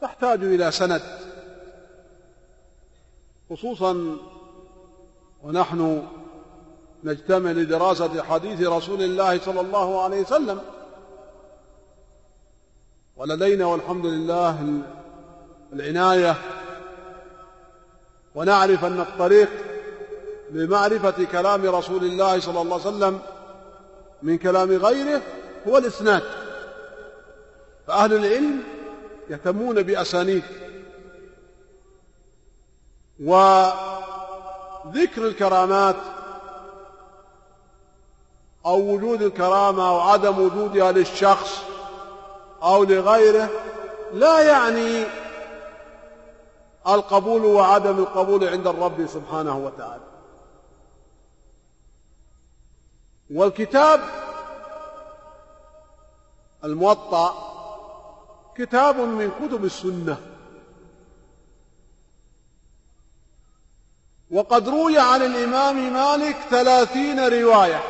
تحتاج إلى سند خصوصا ونحن نجتمع لدراسة حديث رسول الله صلى الله عليه وسلم. ولدينا والحمد لله العناية ونعرف أن الطريق لمعرفة كلام رسول الله صلى الله عليه وسلم من كلام غيره هو الإسناد. فأهل العلم يهتمون بأسانيد. وذكر الكرامات أو وجود الكرامة أو عدم وجودها للشخص أو لغيره لا يعني القبول وعدم القبول عند الرب سبحانه وتعالى. والكتاب الموطأ كتاب من كتب السنة. وقد روي عن الإمام مالك ثلاثين رواية.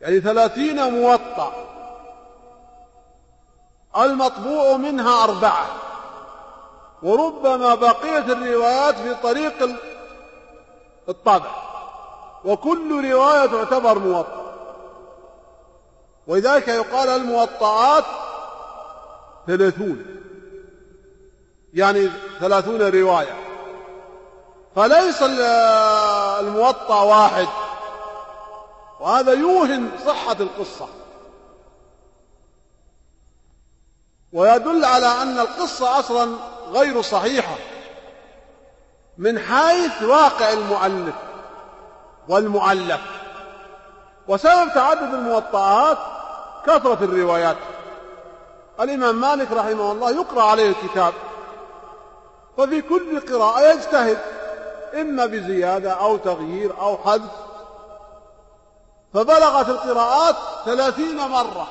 يعني ثلاثين موطأ. المطبوع منها أربعة. وربما بقيت الروايات في طريق الطبع وكل رواية تعتبر موطأ ولذلك يقال الموطئات ثلاثون. يعني ثلاثون رواية. فليس الموطأ واحد. وهذا يوهن صحة القصة. ويدل على أن القصة أصلا غير صحيحة. من حيث واقع المؤلف. والمؤلف. وسبب تعدد الموطئات كثرة الروايات. الإمام مالك رحمه الله يقرأ عليه الكتاب. ففي كل قراءة يجتهد إما بزيادة أو تغيير أو حذف. فبلغت القراءات ثلاثين مرة.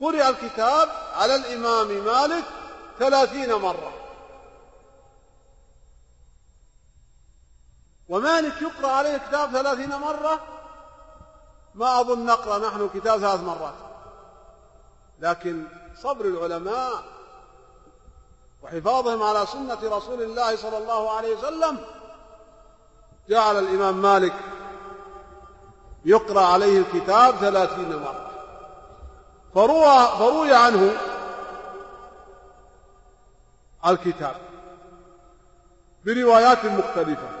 قرئ الكتاب على الإمام مالك ثلاثين مرة. ومالك يقرأ عليه كتاب ثلاثين مرة؟ ما أظن نقرأ نحن كتاب ثلاث مرات. لكن صبر العلماء وحفاظهم على سنة رسول الله صلى الله عليه وسلم. جعل الإمام مالك يقرأ عليه الكتاب ثلاثين مرة. فروى, فروي عنه الكتاب بروايات مختلفة.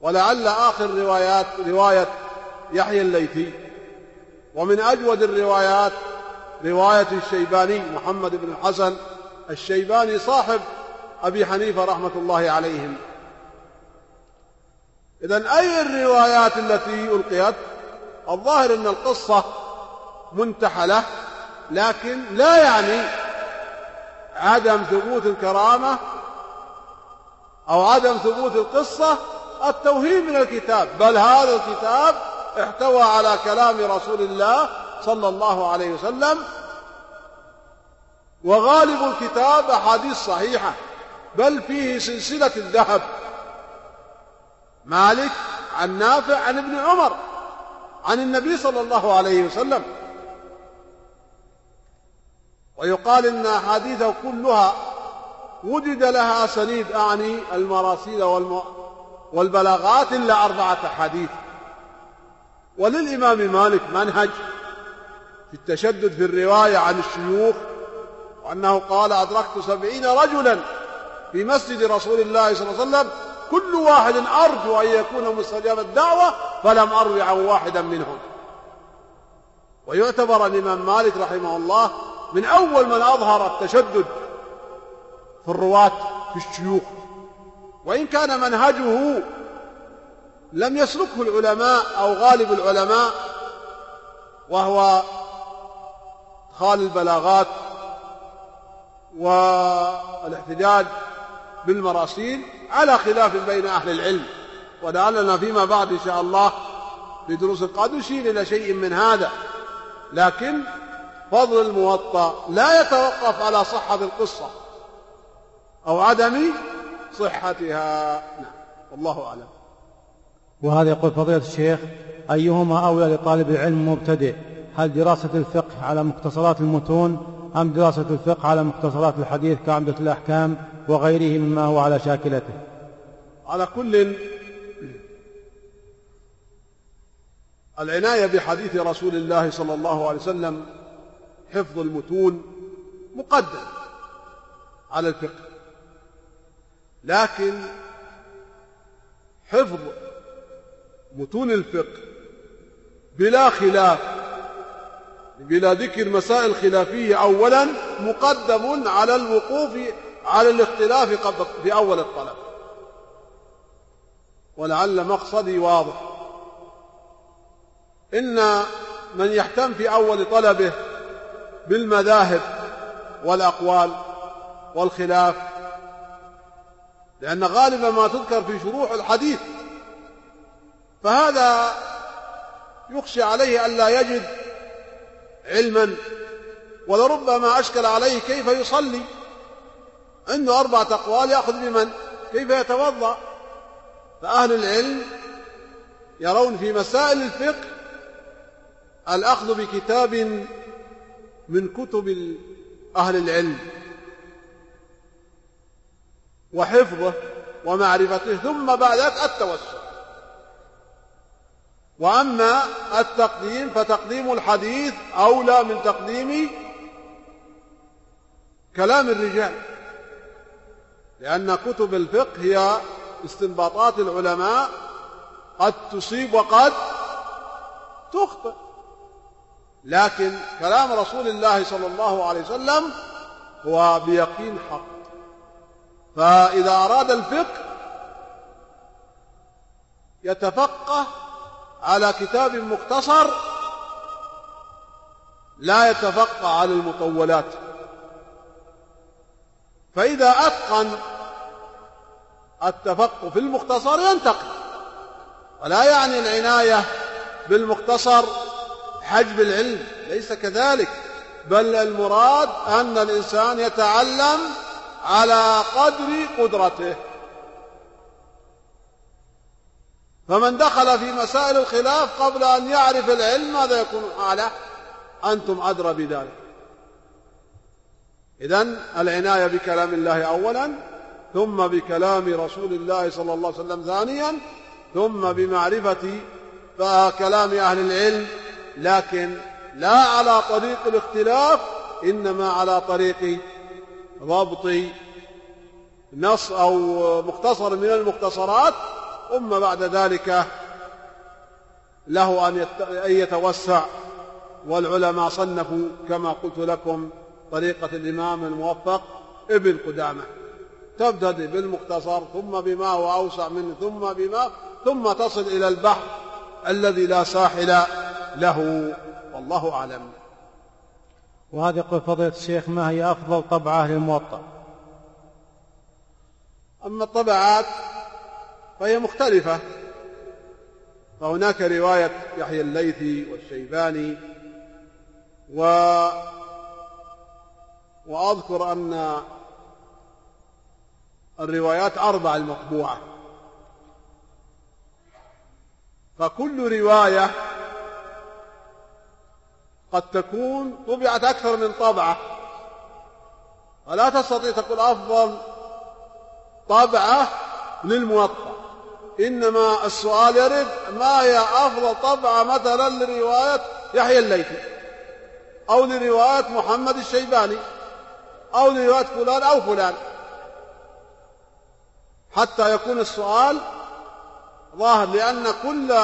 ولعل آخر روايات رواية يحيى الليثي. ومن أجود الروايات رواية الشيباني محمد بن الحسن الشيباني صاحب أبي حنيفة رحمة الله عليهم. إذا أي الروايات التي ألقيت؟ الظاهر أن القصة منتحلة لكن لا يعني عدم ثبوت الكرامة أو عدم ثبوت القصة التوهيم من الكتاب بل هذا الكتاب احتوى على كلام رسول الله صلى الله عليه وسلم وغالب الكتاب أحاديث صحيحة بل فيه سلسلة الذهب. مالك عن نافع عن ابن عمر عن النبي صلى الله عليه وسلم. ويقال إن أحاديثه كلها وجد لها سنيد أعني المراسيل والم... والبلاغات إلا أربعة أحاديث. وللإمام مالك منهج في التشدد في الرواية عن الشيوخ وأنه قال أدركت سبعين رجلا في مسجد رسول الله صلى الله عليه وسلم كل واحد أرجو أن يكون مستجاب الدعوة فلم أروي عن واحدا منهم. ويعتبر الإمام مالك رحمه الله من أول من أظهر التشدد في الرواة في الشيوخ. وإن كان منهجه لم يسلكه العلماء أو غالب العلماء وهو خال البلاغات والاحتجاج بالمراسيل على خلاف بين أهل العلم. ولعلنا فيما بعد إن شاء الله في دروس قد نشير إلى شيء من هذا. لكن فضل الموطأ لا يتوقف على صحة القصة أو عدم صحتها. نعم. والله أعلم. وهذا يقول فضيلة الشيخ أيهما أولى لطالب العلم مبتدئ؟ هل دراسة الفقه على مختصرات المتون أم دراسة الفقه على مختصرات الحديث كعمدة الأحكام وغيره مما هو على شاكلته؟ على كل العناية بحديث رسول الله صلى الله عليه وسلم حفظ المتون مقدم على الفقه. لكن حفظ متون الفقه بلا خلاف بلا ذكر مسائل خلافية أولا مقدم على الوقوف على الاختلاف قبل في أول الطلب. ولعل مقصدي واضح. إن من يهتم في أول طلبه بالمذاهب والأقوال والخلاف لأن غالب ما تذكر في شروح الحديث. فهذا يخشى عليه ألا يجد علما ولربما أشكل عليه كيف يصلي. عنده أربعة أقوال يأخذ بمن؟ كيف يتوضأ؟ فأهل العلم يرون في مسائل الفقه الأخذ بكتاب من كتب أهل العلم. وحفظه ومعرفته ثم بعد ذلك التوسل. وأما التقديم فتقديم الحديث أولى من تقديم كلام الرجال لأن كتب الفقه هي استنباطات العلماء قد تصيب وقد تخطئ. لكن كلام رسول الله صلى الله عليه وسلم هو بيقين حق. فإذا أراد الفقه يتفقه على كتاب مختصر لا يتفقه على المطولات. فإذا أتقن التفقه في المختصر ينتقل. ولا يعني العناية بالمختصر حجب العلم ليس كذلك بل المراد أن الإنسان يتعلم على قدر قدرته. فمن دخل في مسائل الخلاف قبل أن يعرف العلم ماذا يكون حاله؟ أنتم أدرى بذلك. إذن العناية بكلام الله أولا ثم بكلام رسول الله صلى الله عليه وسلم ثانيا ثم بمعرفة كلام أهل العلم. لكن لا على طريق الاختلاف إنما على طريق ضبط نص أو مختصر من المختصرات ثم بعد ذلك له أن يتوسع والعلماء صنفوا كما قلت لكم طريقة الإمام الموفق ابن قدامة. تبتدئ بالمختصر ثم بما هو أوسع منه ثم بما ثم تصل إلى البحر الذي لا ساحل له والله أعلم. وهذا يقول فضيلة الشيخ ما هي أفضل طبعة للموطأ؟ أما الطبعات فهي مختلفة. فهناك رواية يحيى الليثي والشيباني و وأذكر أن الروايات أربع المطبوعة. فكل رواية قد تكون طبعت أكثر من طبعة. فلا تستطيع تقول أفضل طبعة للموطأ. إنما السؤال يرد ما هي أفضل طبعة مثلا لرواية يحيى الليثي؟ أو لرواية محمد الشيباني؟ أو لرواية فلان أو فلان؟ حتى يكون السؤال ظاهر لأن كل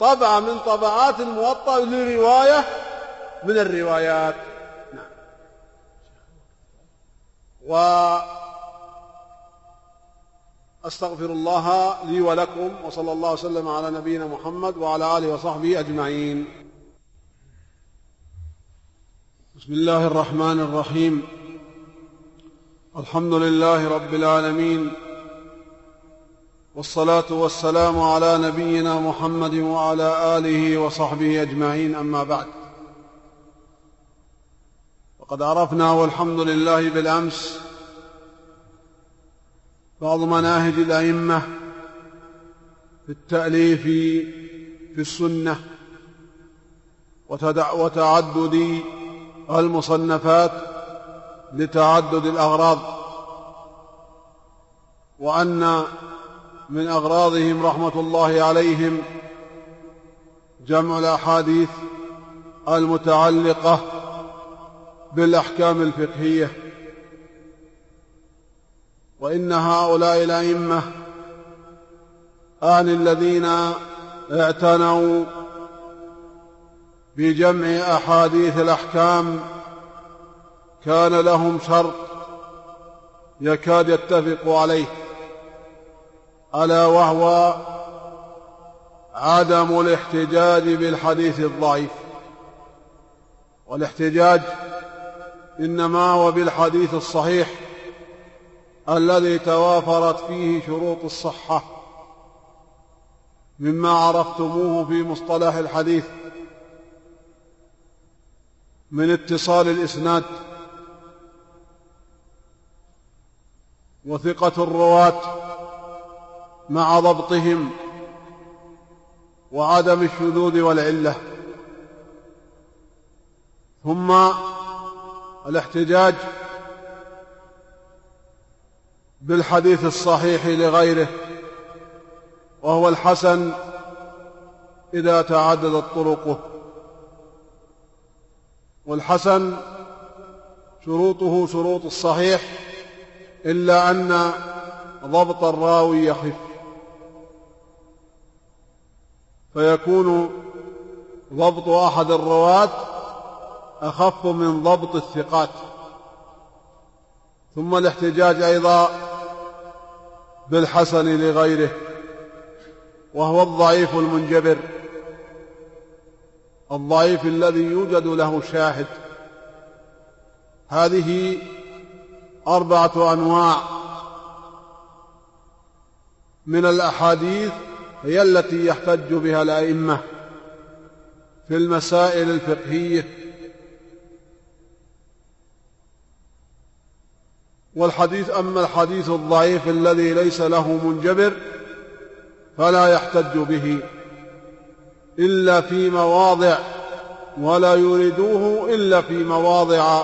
طبعة من طبعات الموطأ لرواية من الروايات. نعم. وأستغفر الله لي ولكم وصلى الله وسلم على نبينا محمد وعلى آله وصحبه أجمعين. بسم الله الرحمن الرحيم. الحمد لله رب العالمين. والصلاة والسلام على نبينا محمد وعلى آله وصحبه أجمعين أما بعد. وقد عرفنا والحمد لله بالأمس بعض مناهج الأئمة في التأليف في السنة وتعدد المصنفات لتعدد الأغراض وأن من أغراضهم رحمة الله عليهم جمع الأحاديث المتعلقة بالأحكام الفقهية. وإن هؤلاء الأئمة آن الذين اعتنوا بجمع أحاديث الأحكام كان لهم شرط يكاد يتفق عليه. ألا وهو عدم الاحتجاج بالحديث الضعيف. والاحتجاج إنما هو بالحديث الصحيح الذي توافرت فيه شروط الصحة. مما عرفتموه في مصطلح الحديث من اتصال الإسناد وثقة الرواة مع ضبطهم وعدم الشذوذ والعلة. ثم الاحتجاج بالحديث الصحيح لغيره وهو الحسن إذا تعددت طرقه. والحسن شروطه شروط الصحيح إلا أن ضبط الراوي يخف. فيكون ضبط أحد الرواة أخف من ضبط الثقات. ثم الاحتجاج أيضا بالحسن لغيره وهو الضعيف المنجبر الضعيف الذي يوجد له شاهد. هذه أربعة أنواع من الأحاديث هي التي يحتج بها الأئمة في المسائل الفقهية والحديث أما الحديث الضعيف الذي ليس له منجبر فلا يحتج به إلا في مواضع ولا يريدوه إلا في مواضع.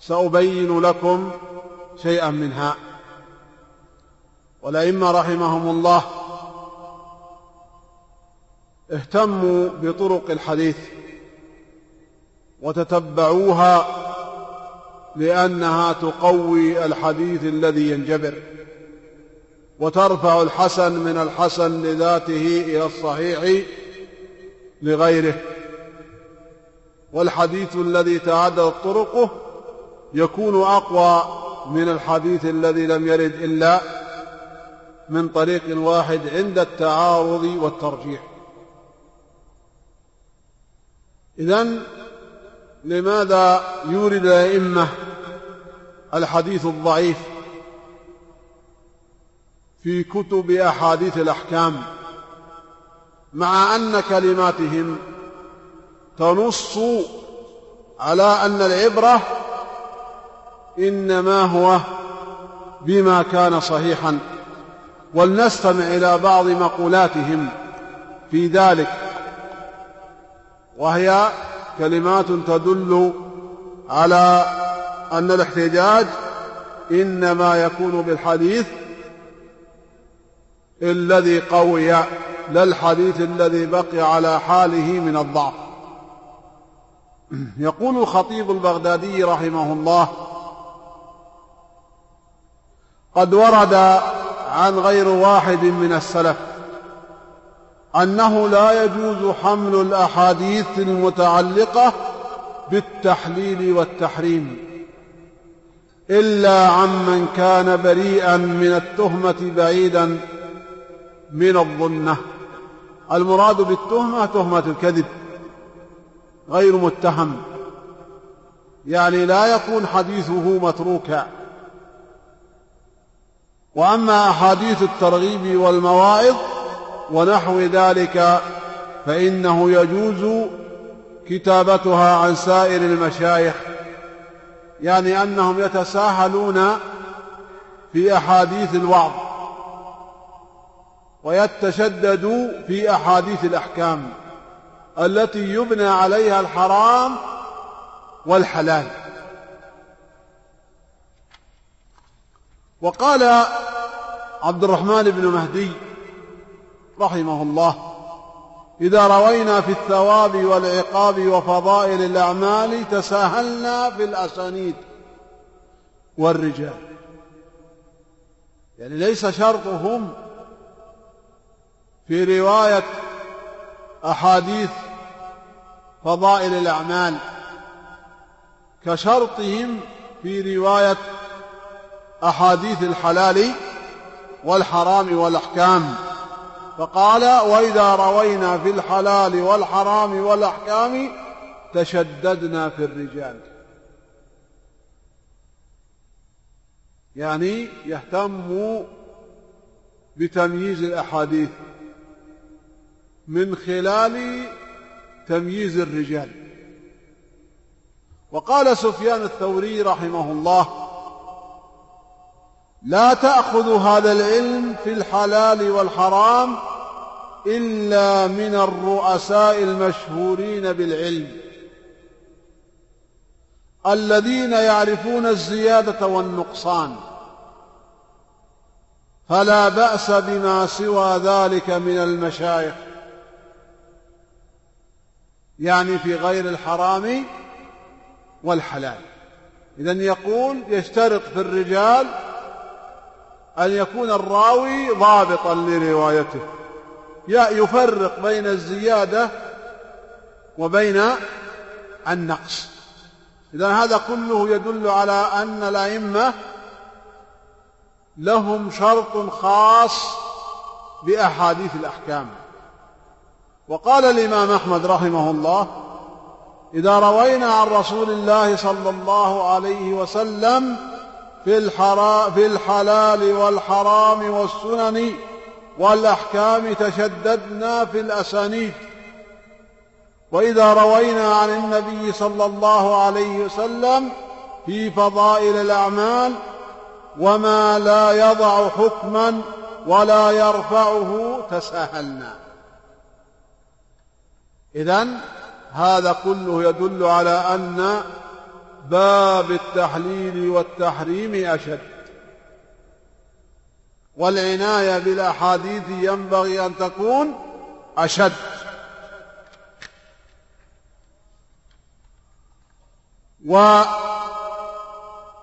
سأبين لكم شيئا منها. والأئمة رحمهم الله اهتموا بطرق الحديث وتتبعوها لأنها تقوي الحديث الذي ينجبر وترفع الحسن من الحسن لذاته إلى الصحيح لغيره والحديث الذي تعددت طرقه يكون أقوى من الحديث الذي لم يرد إلا من طريق واحد عند التعارض والترجيح. إذا لماذا يورد الأئمة الحديث الضعيف في كتب أحاديث الأحكام مع أن كلماتهم تنص على أن العبرة إنما هو بما كان صحيحا؟ ولنستمع إلى بعض مقولاتهم في ذلك وهي كلمات تدل على أن الاحتجاج إنما يكون بالحديث الذي قوي لا الحديث الذي بقي على حاله من الضعف. يقول الخطيب البغدادي رحمه الله قد ورد عن غير واحد من السلف أنه لا يجوز حمل الأحاديث المتعلقة بالتحليل والتحريم إلا عمن كان بريئا من التهمة بعيدا من الظنة. المراد بالتهمة تهمة الكذب غير متهم يعني لا يكون حديثه متروكا. وأما أحاديث الترغيب والمواعظ ونحو ذلك فإنه يجوز كتابتها عن سائر المشايخ يعني أنهم يتساهلون في أحاديث الوعظ ويتشددوا في أحاديث الأحكام التي يبنى عليها الحرام والحلال. وقال عبد الرحمن بن مهدي رحمه الله إذا روينا في الثواب والعقاب وفضائل الأعمال تساهلنا في الأسانيد والرجال. يعني ليس شرطهم في رواية أحاديث فضائل الأعمال كشرطهم في رواية أحاديث الحلال والحرام والأحكام. فقال وإذا روينا في الحلال والحرام والأحكام تشددنا في الرجال. يعني يهتم بتمييز الأحاديث من خلال تمييز الرجال. وقال سفيان الثوري رحمه الله لا تأخذ هذا العلم في الحلال والحرام إلا من الرؤساء المشهورين بالعلم. الذين يعرفون الزيادة والنقصان. فلا بأس بما سوى ذلك من المشايخ. يعني في غير الحرام والحلال. إذا يقول يشترط في الرجال أن يكون الراوي ضابطا لروايته. يفرق بين الزيادة وبين النقص. إذا هذا كله يدل على أن الأئمة لهم شرط خاص بأحاديث الأحكام. وقال الإمام أحمد رحمه الله إذا روينا عن رسول الله صلى الله عليه وسلم في, في الحلال والحرام والسنن والأحكام تشددنا في الأسانيد. وإذا روينا عن النبي صلى الله عليه وسلم في فضائل الأعمال وما لا يضع حكما ولا يرفعه تساهلنا. إذن هذا كله يدل على أن باب التحليل والتحريم أشد. والعناية بالأحاديث ينبغي أن تكون أشد.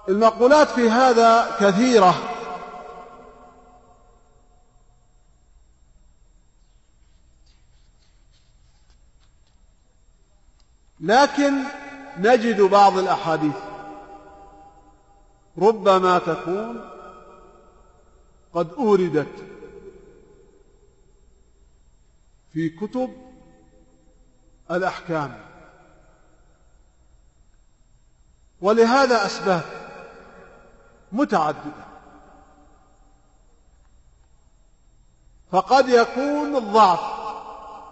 والمقولات في هذا كثيرة. لكن نجد بعض الأحاديث. ربما تكون قد أوردت في كتب الأحكام. ولهذا أسباب متعددة. فقد يكون الضعف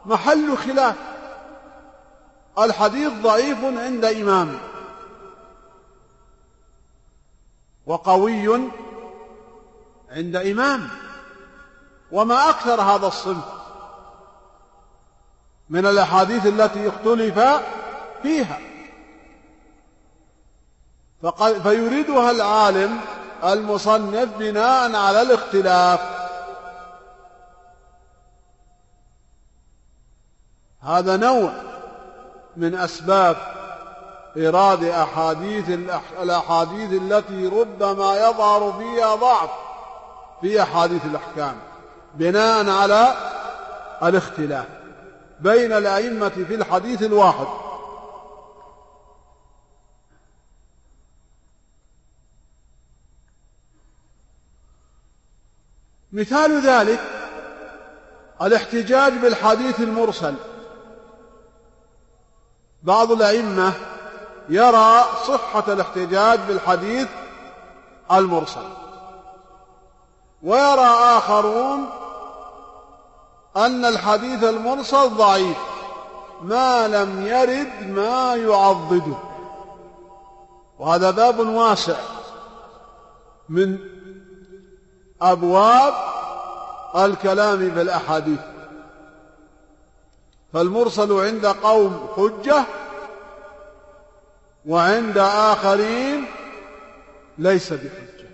محل خلاف. الحديث ضعيف عند إمام. وقوي عند إمام. وما أكثر هذا الصنف من الأحاديث التي اختلف فيها. فيريدها العالم المصنف بناء على الاختلاف. هذا نوع. من أسباب إيراد أحاديث الأحاديث التي ربما يظهر فيها ضعف في أحاديث الأحكام بناء على الاختلاف بين الأئمة في الحديث الواحد. مثال ذلك الاحتجاج بالحديث المرسل. بعض الأئمة يرى صحة الاحتجاج بالحديث المرسل ويرى آخرون أن الحديث المرسل ضعيف ما لم يرد ما يعضده. وهذا باب واسع من أبواب الكلام بالأحاديث. فالمرسل عند قوم حجة وعند آخرين ليس بحجة.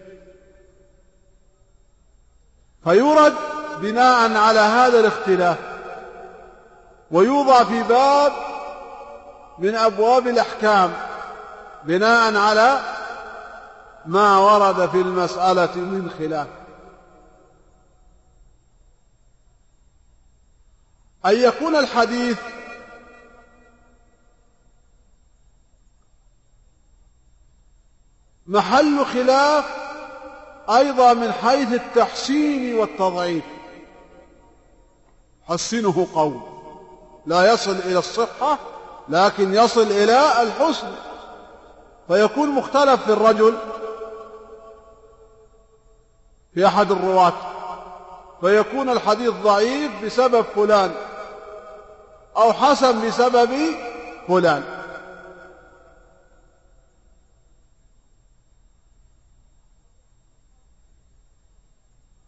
فيورد بناء على هذا الاختلاف ويوضع في باب من أبواب الأحكام بناء على ما ورد في المسألة من خلاف. أن يكون الحديث محل خلاف أيضا من حيث التحسين والتضعيف. حسنه قول. لا يصل إلى الصحة لكن يصل إلى الحسن. فيكون مختلف في الرجل في أحد الرواة. فيكون الحديث ضعيف بسبب فلان. أو حسن بسبب فلان.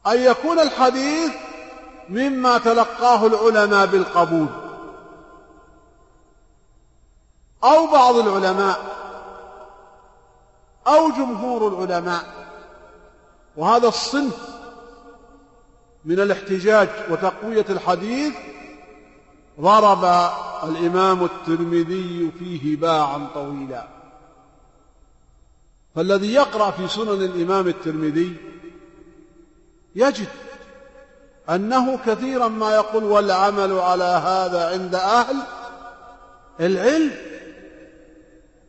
أن يكون الحديث مما تلقاه العلماء بالقبول. أو بعض العلماء. أو جمهور العلماء. وهذا الصنف من الاحتجاج وتقوية الحديث ضرب الإمام الترمذي فيه باعا طويلا. فالذي يقرأ في سنن الإمام الترمذي يجد أنه كثيرا ما يقول والعمل على هذا عند أهل العلم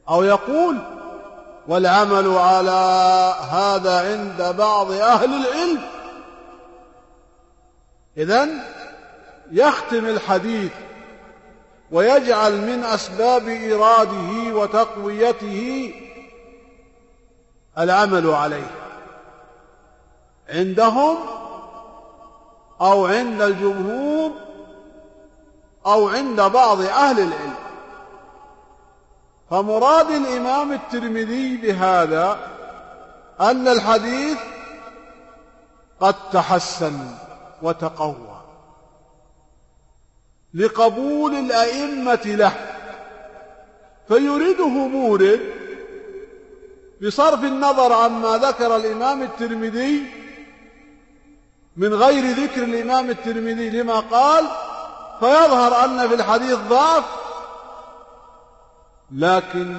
أو يقول والعمل على هذا عند بعض أهل العلم. إذن يختم الحديث ويجعل من أسباب إيراده وتقويته العمل عليه. عندهم أو عند الجمهور أو عند بعض أهل العلم. فمراد الإمام الترمذي بهذا أن الحديث قد تحسن وتقوى. لقبول الأئمة له فيريده مورد بصرف النظر عما ذكر الإمام الترمذي من غير ذكر الإمام الترمذي لما قال فيظهر أن في الحديث ضعف لكن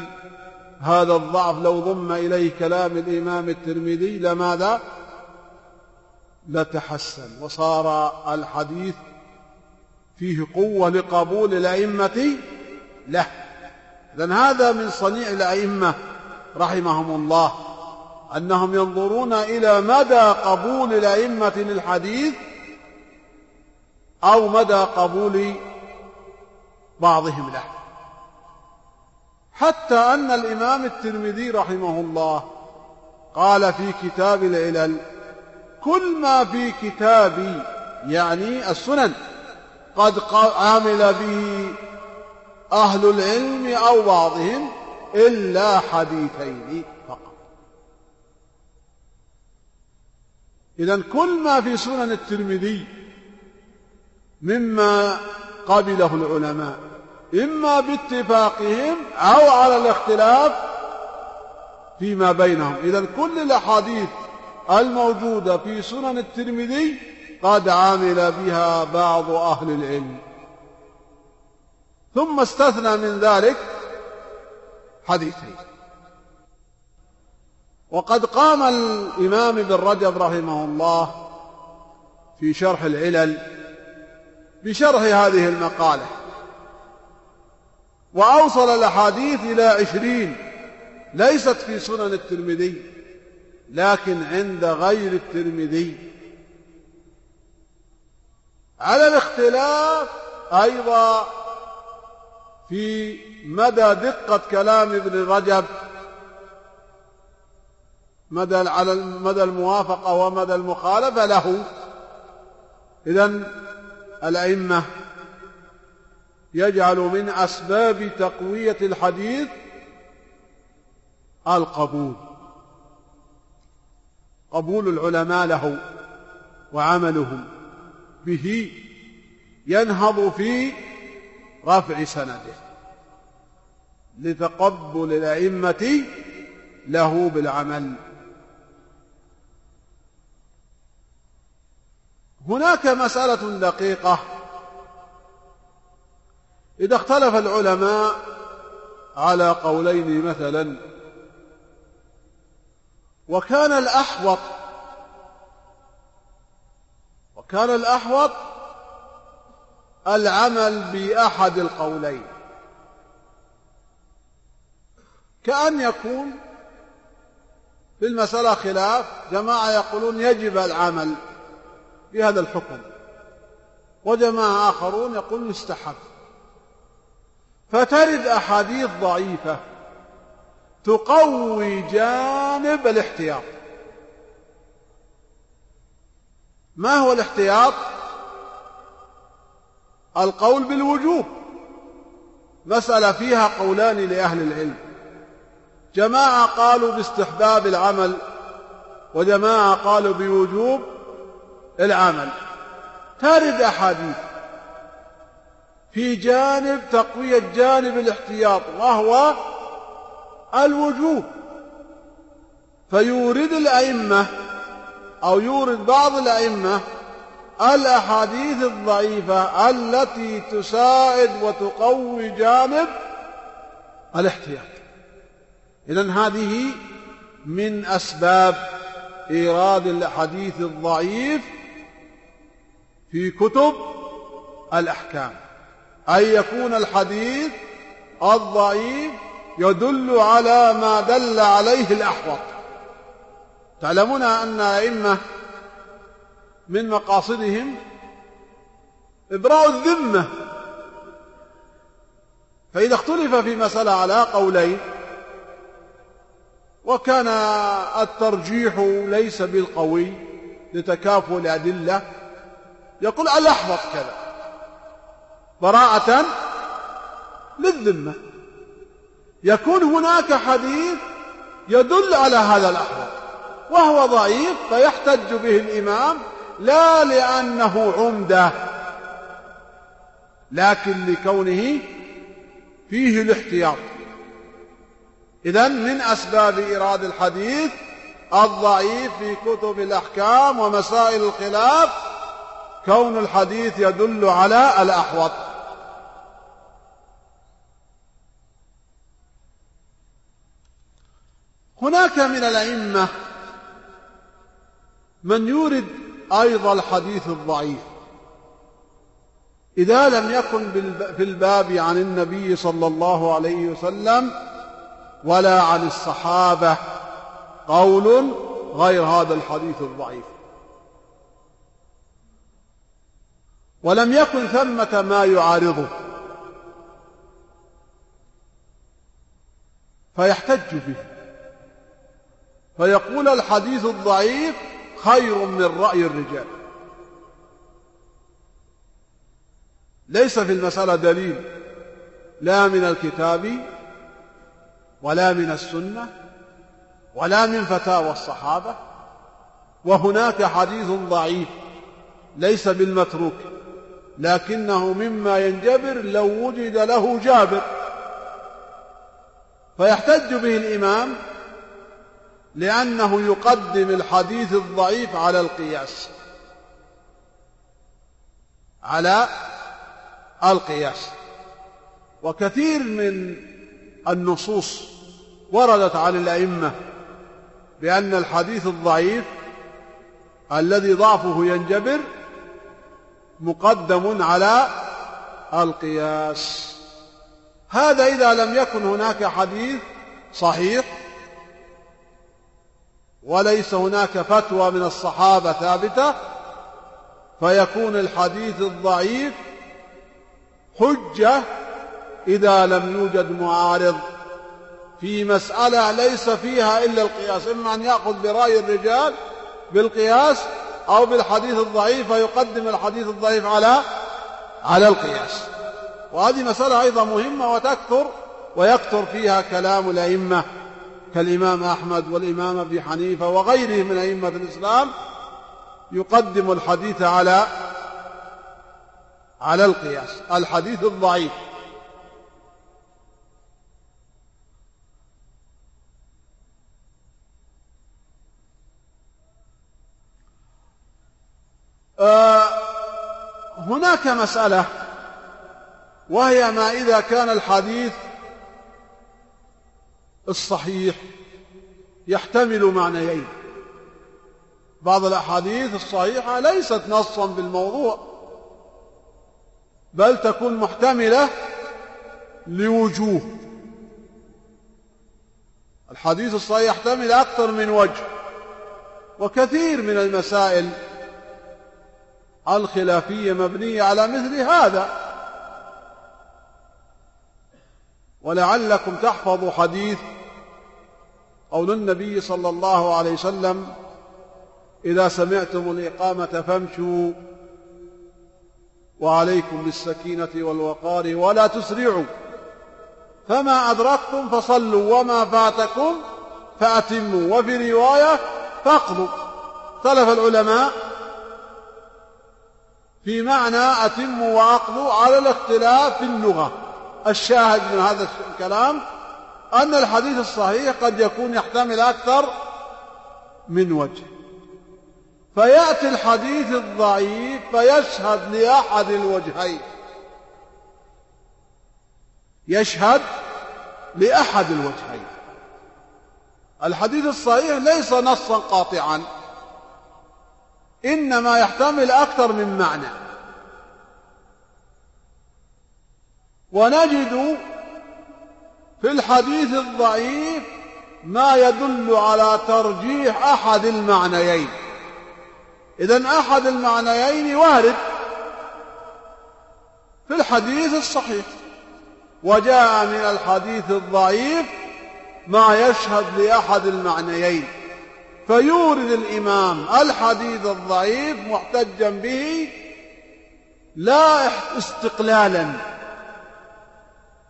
هذا الضعف لو ضم إليه كلام الإمام الترمذي لماذا؟ لتحسن وصار الحديث فيه قوة لقبول الأئمة؟ له إذن هذا من صنيع الأئمة رحمهم الله أنهم ينظرون إلى مدى قبول الأئمة للحديث أو مدى قبول بعضهم له. حتى أن الإمام الترمذي رحمه الله قال في كتاب العلل كل ما في كتابي يعني السنن. قد عمل به أهل العلم أو بعضهم إلا حديثين فقط. إذا كل ما في سنن الترمذي مما قبله العلماء إما باتفاقهم أو على الاختلاف فيما بينهم. إذا كل الأحاديث الموجودة في سنن الترمذي قد عمل بها بعض أهل العلم. ثم استثنى من ذلك حديثين. وقد قام الإمام ابن رجب رحمه الله في شرح العلل بشرح هذه المقالة. وأوصل الأحاديث إلى عشرين. ليست في سنن الترمذي لكن عند غير الترمذي على الاختلاف أيضا في مدى دقة كلام ابن رجب مدى على مدى الموافقة ومدى المخالفة له. إذا الأئمة يجعل من أسباب تقوية الحديث القبول قبول العلماء له وعملهم. به ينهض في رفع سنده لتقبل الأئمة له بالعمل. هناك مسألة دقيقة. إذا اختلف العلماء على قولين مثلا وكان الأحوط وكان الأحوط العمل بأحد القولين. كأن يكون في المسألة خلاف جماعة يقولون يجب العمل بهذا الحكم وجماعة آخرون يقولون يستحب. فترد أحاديث ضعيفة تقوي جانب الاحتياط. ما هو الاحتياط؟ القول بالوجوب. مسألة فيها قولان لأهل العلم. جماعة قالوا باستحباب العمل وجماعة قالوا بوجوب العمل. ترد أحاديث. في جانب تقوية جانب الاحتياط وهو الوجوب. فيورد الأئمة أو يورد بعض الأئمة الأحاديث الضعيفة التي تساعد وتقوي جانب الاحتياط إذن هذه من أسباب إيراد الحديث الضعيف في كتب الأحكام. أن يكون الحديث الضعيف يدل على ما دل عليه الأحوط. تعلمون أن أئمة من مقاصدهم إبراء الذمة. فإذا اختلف في مسألة على قولين وكان الترجيح ليس بالقوي لتكافؤ الأدلة يقول الأحوط كذا. براءة للذمة. يكون هناك حديث يدل على هذا الأحوط وهو ضعيف فيحتج به الإمام لا لأنه عمدة لكن لكونه فيه الاحتياط. إذا من أسباب إيراد الحديث الضعيف في كتب الأحكام ومسائل الخلاف كون الحديث يدل على الأحوط. هناك من الأئمة من يورد أيضا الحديث الضعيف. إذا لم يكن في الباب عن النبي صلى الله عليه وسلم ولا عن الصحابة قول غير هذا الحديث الضعيف. ولم يكن ثمة ما يعارضه. فيحتج به. فيقول الحديث الضعيف خير من رأي الرجال. ليس في المسألة دليل لا من الكتاب ولا من السنة ولا من فتاوى الصحابة وهناك حديث ضعيف ليس بالمتروك لكنه مما ينجبر لو وجد له جابر. فيحتج به الإمام لأنه يقدم الحديث الضعيف على القياس. على القياس. وكثير من النصوص وردت عن الأئمة بأن الحديث الضعيف الذي ضعفه ينجبر مقدم على القياس. هذا إذا لم يكن هناك حديث صحيح وليس هناك فتوى من الصحابة ثابتة فيكون الحديث الضعيف حجة إذا لم يوجد معارض. في مسألة ليس فيها إلا القياس إما أن يأخذ برأي الرجال بالقياس أو بالحديث الضعيف فيقدم الحديث الضعيف على على القياس. وهذه مسألة أيضا مهمة وتكثر ويكثر فيها كلام الأئمة. كالإمام أحمد والإمام أبي حنيفة وغيرهم من أئمة الإسلام يقدم الحديث على على القياس. الحديث الضعيف. آه، هناك مسألة وهي ما إذا كان الحديث الصحيح يحتمل معنيين. بعض الأحاديث الصحيحة ليست نصا بالموضوع بل تكون محتملة لوجوه. الحديث الصحيح يحتمل أكثر من وجه وكثير من المسائل الخلافية مبنية على مثل هذا. ولعلكم تحفظوا حديث قول النبي صلى الله عليه وسلم إذا سمعتم الإقامة فامشوا وعليكم بالسكينة والوقار ولا تسرعوا. فما أدركتم فصلوا وما فاتكم فأتموا. وفي رواية فاقضوا. اختلف العلماء في معنى أتموا وأقضوا على الاختلاف في اللغة. الشاهد من هذا الكلام أن الحديث الصحيح قد يكون يحتمل أكثر من وجه. فيأتي الحديث الضعيف فيشهد لأحد الوجهين. يشهد لأحد الوجهين. الحديث الصحيح ليس نصا قاطعا إنما يحتمل أكثر من معنى. ونجد في الحديث الضعيف ما يدل على ترجيح أحد المعنيين. إذا أحد المعنيين وارد في الحديث الصحيح. وجاء من الحديث الضعيف ما يشهد لأحد المعنيين. فيورد الإمام الحديث الضعيف محتجا به لا استقلالا.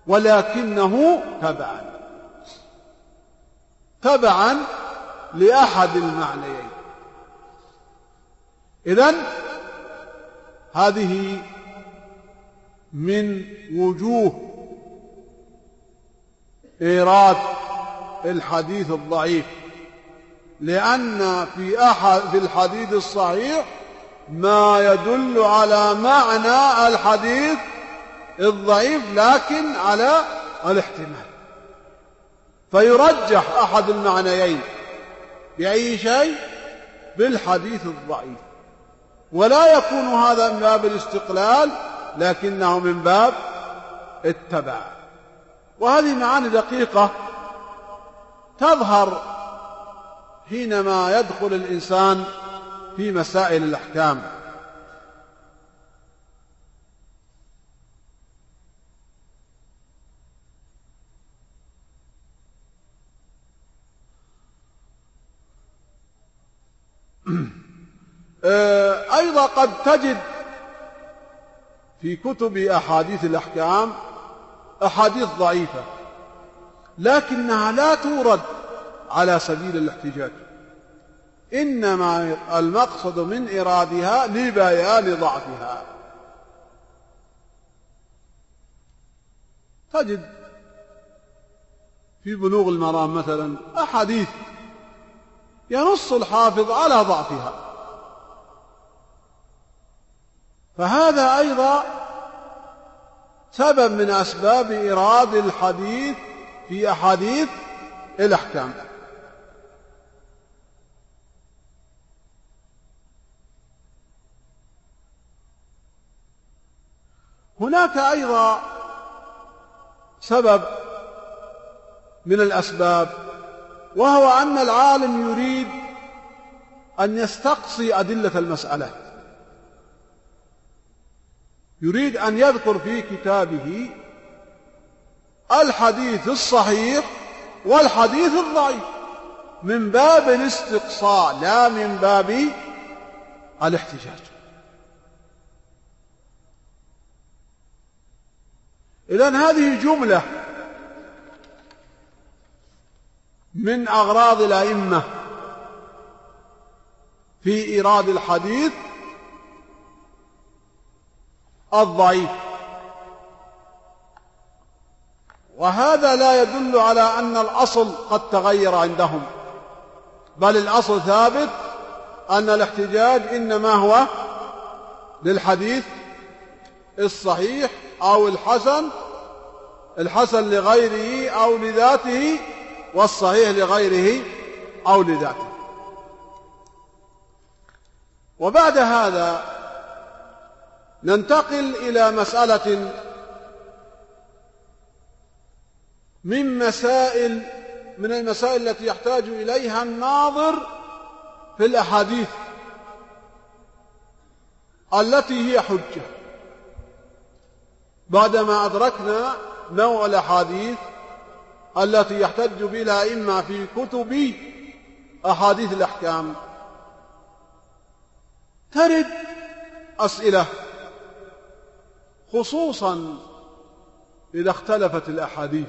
ولكنه تبعا. تبعا لأحد المعنيين. إذن هذه من وجوه إيراد الحديث الضعيف. لأن في أحد في الحديث الصحيح ما يدل على معنى الحديث الضعيف لكن على الاحتمال. فيرجح أحد المعنيين بأي شيء؟ بالحديث الضعيف. ولا يكون هذا من باب الاستقلال لكنه من باب التبع وهذه معاني دقيقة تظهر حينما يدخل الإنسان في مسائل الأحكام. أيضا قد تجد في كتب أحاديث الأحكام أحاديث ضعيفة لكنها لا تورد على سبيل الاحتجاج. إنما المقصد من إيرادها لبيان ضعفها. تجد في بلوغ المرام مثلا أحاديث ينص الحافظ على ضعفها. فهذا أيضا سبب من أسباب إيراد الحديث في أحاديث الأحكام. هناك أيضا سبب من الأسباب وهو أن العالم يريد أن يستقصي أدلة المسألة. يريد أن يذكر في كتابه الحديث الصحيح والحديث الضعيف. من باب الاستقصاء لا من باب الاحتجاج. إذن هذه جملة من أغراض الأئمة في إيراد الحديث الضعيف. وهذا لا يدل على أن الأصل قد تغير عندهم بل الأصل ثابت أن الاحتجاج إنما هو للحديث الصحيح أو الحسن الحسن لغيره أو لذاته والصحيح لغيره أو لذاته. وبعد هذا ننتقل إلى مسألة من مسائل من المسائل التي يحتاج إليها الناظر في الأحاديث التي هي حجة. بعدما أدركنا نوع الأحاديث التي يحتج بها إما في كتب أحاديث الأحكام. ترد أسئلة خصوصا إذا اختلفت الأحاديث.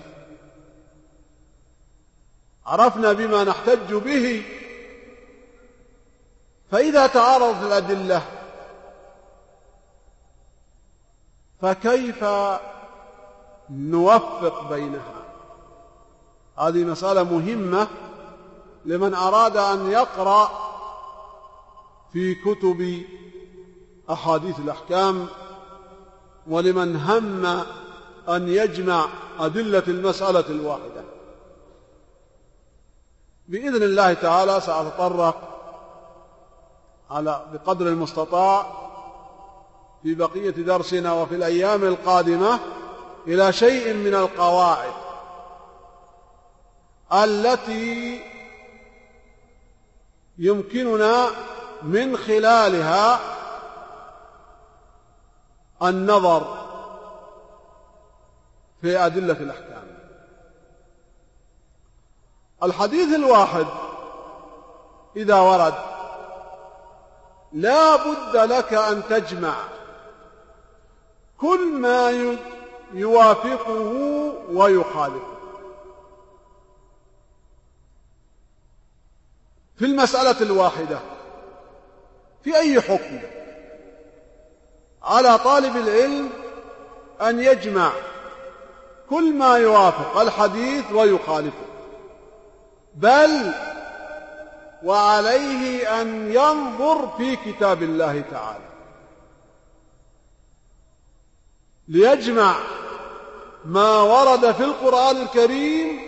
عرفنا بما نحتج به. فإذا تعارضت الأدلة فكيف نوفق بينها؟ هذه مسألة مهمة لمن أراد أن يقرأ في كتب أحاديث الأحكام ولمن هم أن يجمع أدلة المسألة الواحدة. بإذن الله تعالى سأتطرق على بقدر المستطاع في بقية درسنا وفي الأيام القادمة إلى شيء من القواعد. التي يمكننا من خلالها النظر في أدلة الأحكام. الحديث الواحد إذا ورد لا بد لك أن تجمع كل ما يوافقه ويخالفه. في المسألة الواحدة. في أي حكم؟ على طالب العلم أن يجمع كل ما يوافق الحديث ويخالفه. بل وعليه أن ينظر في كتاب الله تعالى. ليجمع ما ورد في القرآن الكريم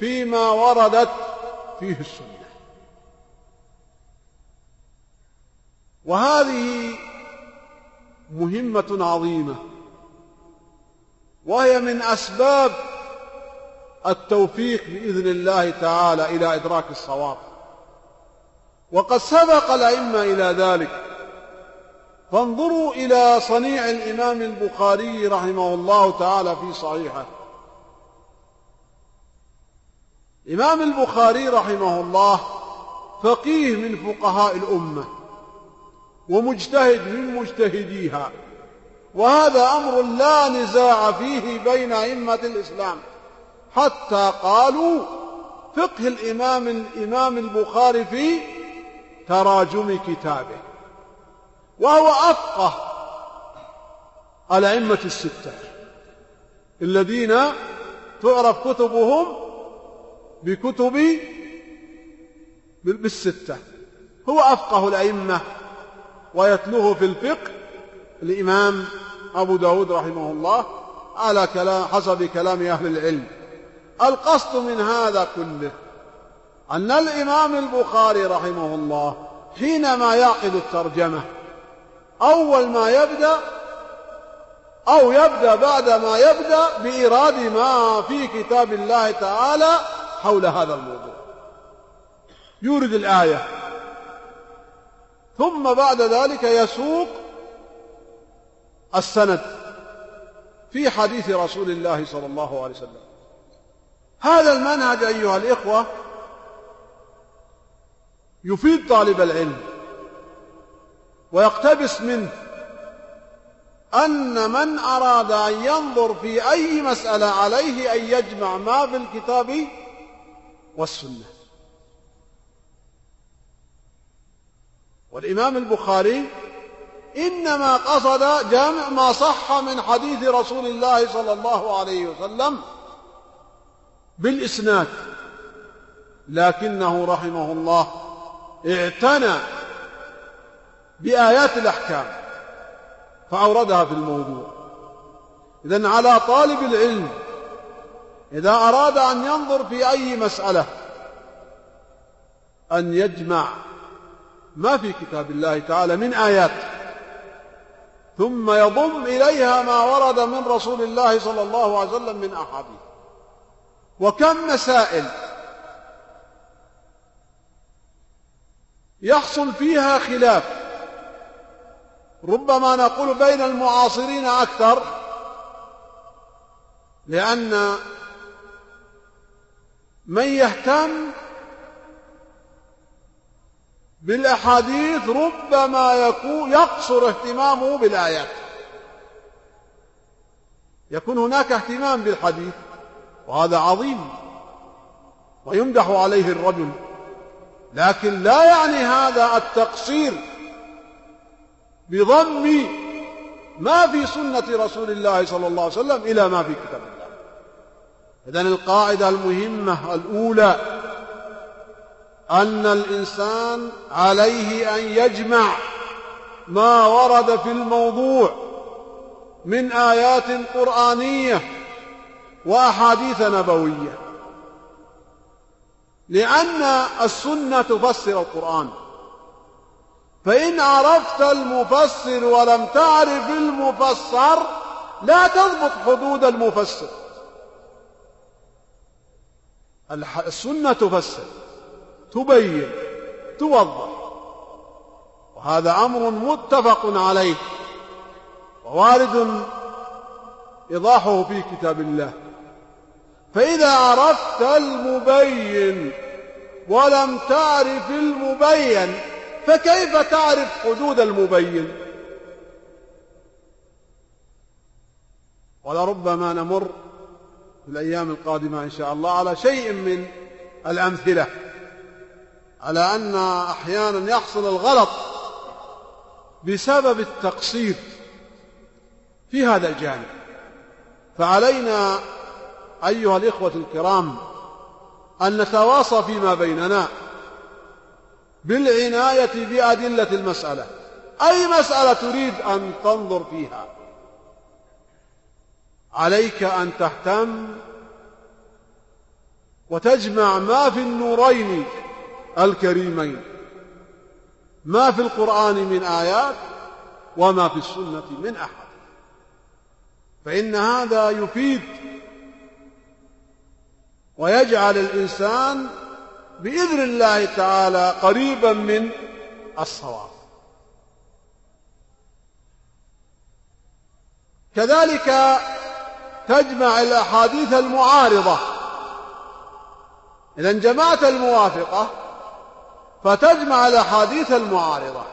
فيما وردت فيه السنة. وهذه مهمة عظيمة وهي من أسباب التوفيق بإذن الله تعالى إلى إدراك الصواب. وقد سبق الأئمة إلى ذلك. فانظروا إلى صنيع الإمام البخاري رحمه الله تعالى في صحيحه. الإمام البخاري رحمه الله فقيه من فقهاء الأمة. ومجتهد من مجتهديها. وهذا أمر لا نزاع فيه بين أئمة الإسلام. حتى قالوا فقه الإمام الإمام البخاري في تراجم كتابه. وهو أفقه الأئمة الستة. الذين تعرف كتبهم بكتب بالستة. هو أفقه الأئمة. ويتلوه في الفقه الإمام أبو داود رحمه الله على كلام حسب كلام أهل العلم. القصد من هذا كله أن الإمام البخاري رحمه الله حينما يعقد الترجمة أول ما يبدأ أو يبدأ بعد ما يبدأ بإيراد ما في كتاب الله تعالى حول هذا الموضوع. يورد الآية. ثم بعد ذلك يسوق السند في حديث رسول الله صلى الله عليه وسلم. هذا المنهج أيها الإخوة يفيد طالب العلم ويقتبس منه أن من أراد أن ينظر في أي مسألة عليه أن يجمع ما في الكتاب والسنة. والإمام البخاري إنما قصد جمع ما صح من حديث رسول الله صلى الله عليه وسلم بالإسناد لكنه رحمه الله اعتنى بآيات الأحكام فأوردها في الموضوع. إذا على طالب العلم إذا أراد أن ينظر في أي مسألة أن يجمع ما في كتاب الله تعالى من آيات. ثم يضم إليها ما ورد من رسول الله صلى الله عليه وسلم من أحاديث. وكم مسائل يحصل فيها خلاف. ربما نقول بين المعاصرين أكثر لأن من يهتم بالأحاديث ربما يكون يقصر اهتمامه بالآيات. يكون هناك اهتمام بالحديث وهذا عظيم ويمدح عليه الرجل لكن لا يعني هذا التقصير بضم ما في سنة رسول الله صلى الله عليه وسلم إلى ما في كتاب الله. إذن القاعدة المهمة الأولى أن الإنسان عليه أن يجمع ما ورد في الموضوع من آيات قرآنية وأحاديث نبوية. لأن السنة تفسر القرآن. فإن عرفت المفسر ولم تعرف المفسر لا تضبط حدود المفسر. السنة تفسر. تبين توضح. وهذا أمر متفق عليه. ووارد إيضاحه في كتاب الله. فإذا عرفت المبين ولم تعرف المبين فكيف تعرف حدود المبين؟ ولربما نمر في الأيام القادمة إن شاء الله على شيء من الأمثلة. على أن أحيانا يحصل الغلط بسبب التقصير في هذا الجانب. فعلينا أيها الإخوة الكرام أن نتواصى فيما بيننا بالعناية بأدلة المسألة. أي مسألة تريد أن تنظر فيها؟ عليك أن تهتم وتجمع ما في النورين الكريمين. ما في القرآن من آيات وما في السنة من أحد. فإن هذا يفيد ويجعل الإنسان بإذن الله تعالى قريبا من الصواب. كذلك تجمع الأحاديث المعارضة. إذا جمعت الموافقة فتجمع الأحاديث المعارضة.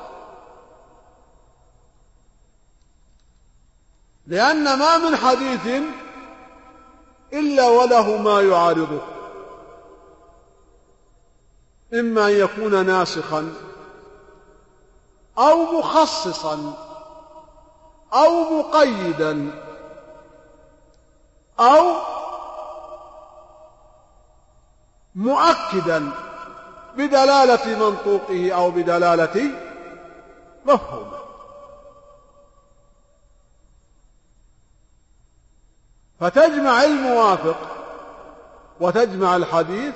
لأن ما من حديث إلا وله ما يعارضه. إما أن يكون ناسخا أو مخصصا أو مقيدا أو مؤكدا. بدلالة منطوقه أو بدلالة مفهومه. فتجمع الموافق وتجمع الحديث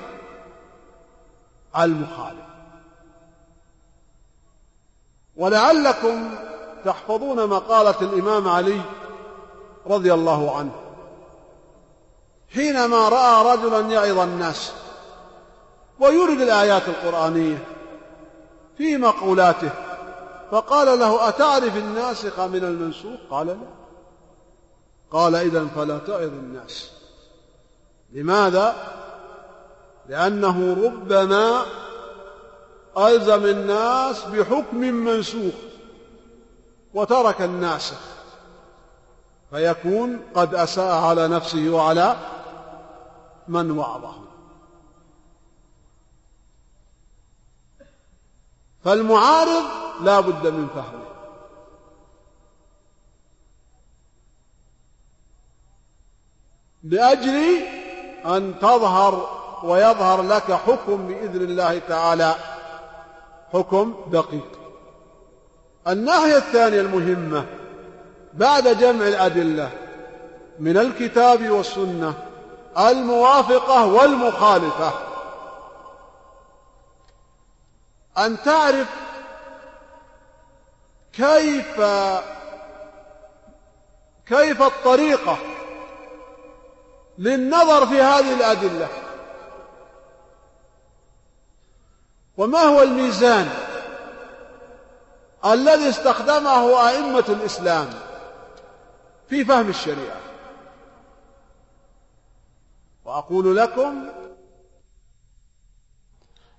المخالف. ولعلكم تحفظون مقالة الإمام علي رضي الله عنه. حينما رأى رجلا يعظ الناس ويرد الآيات القرآنية في مقولاته. فقال له أتعرف الناسخ من المنسوخ؟ قال لا. قال إذا فلا تعظ الناس. لماذا؟ لأنه ربما ألزم الناس بحكم منسوخ وترك الناسخ. فيكون قد أساء على نفسه وعلى من وعظه. فالمعارض لا بد من فهمه. لأجل أن تظهر ويظهر لك حكم بإذن الله تعالى حكم دقيق. الناحية الثانية المهمة بعد جمع الأدلة من الكتاب والسنة الموافقة والمخالفة. أن تعرف كيف كيف الطريقة للنظر في هذه الأدلة. وما هو الميزان الذي استخدمه أئمة الإسلام في فهم الشريعة؟ وأقول لكم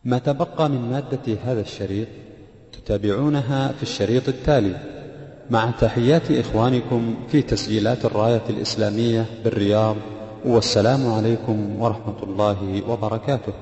ما تبقى من مادة هذا الشريط تتابعونها في الشريط التالي مع تحيات إخوانكم في تسجيلات الراية الإسلامية بالرياض والسلام عليكم ورحمة الله وبركاته.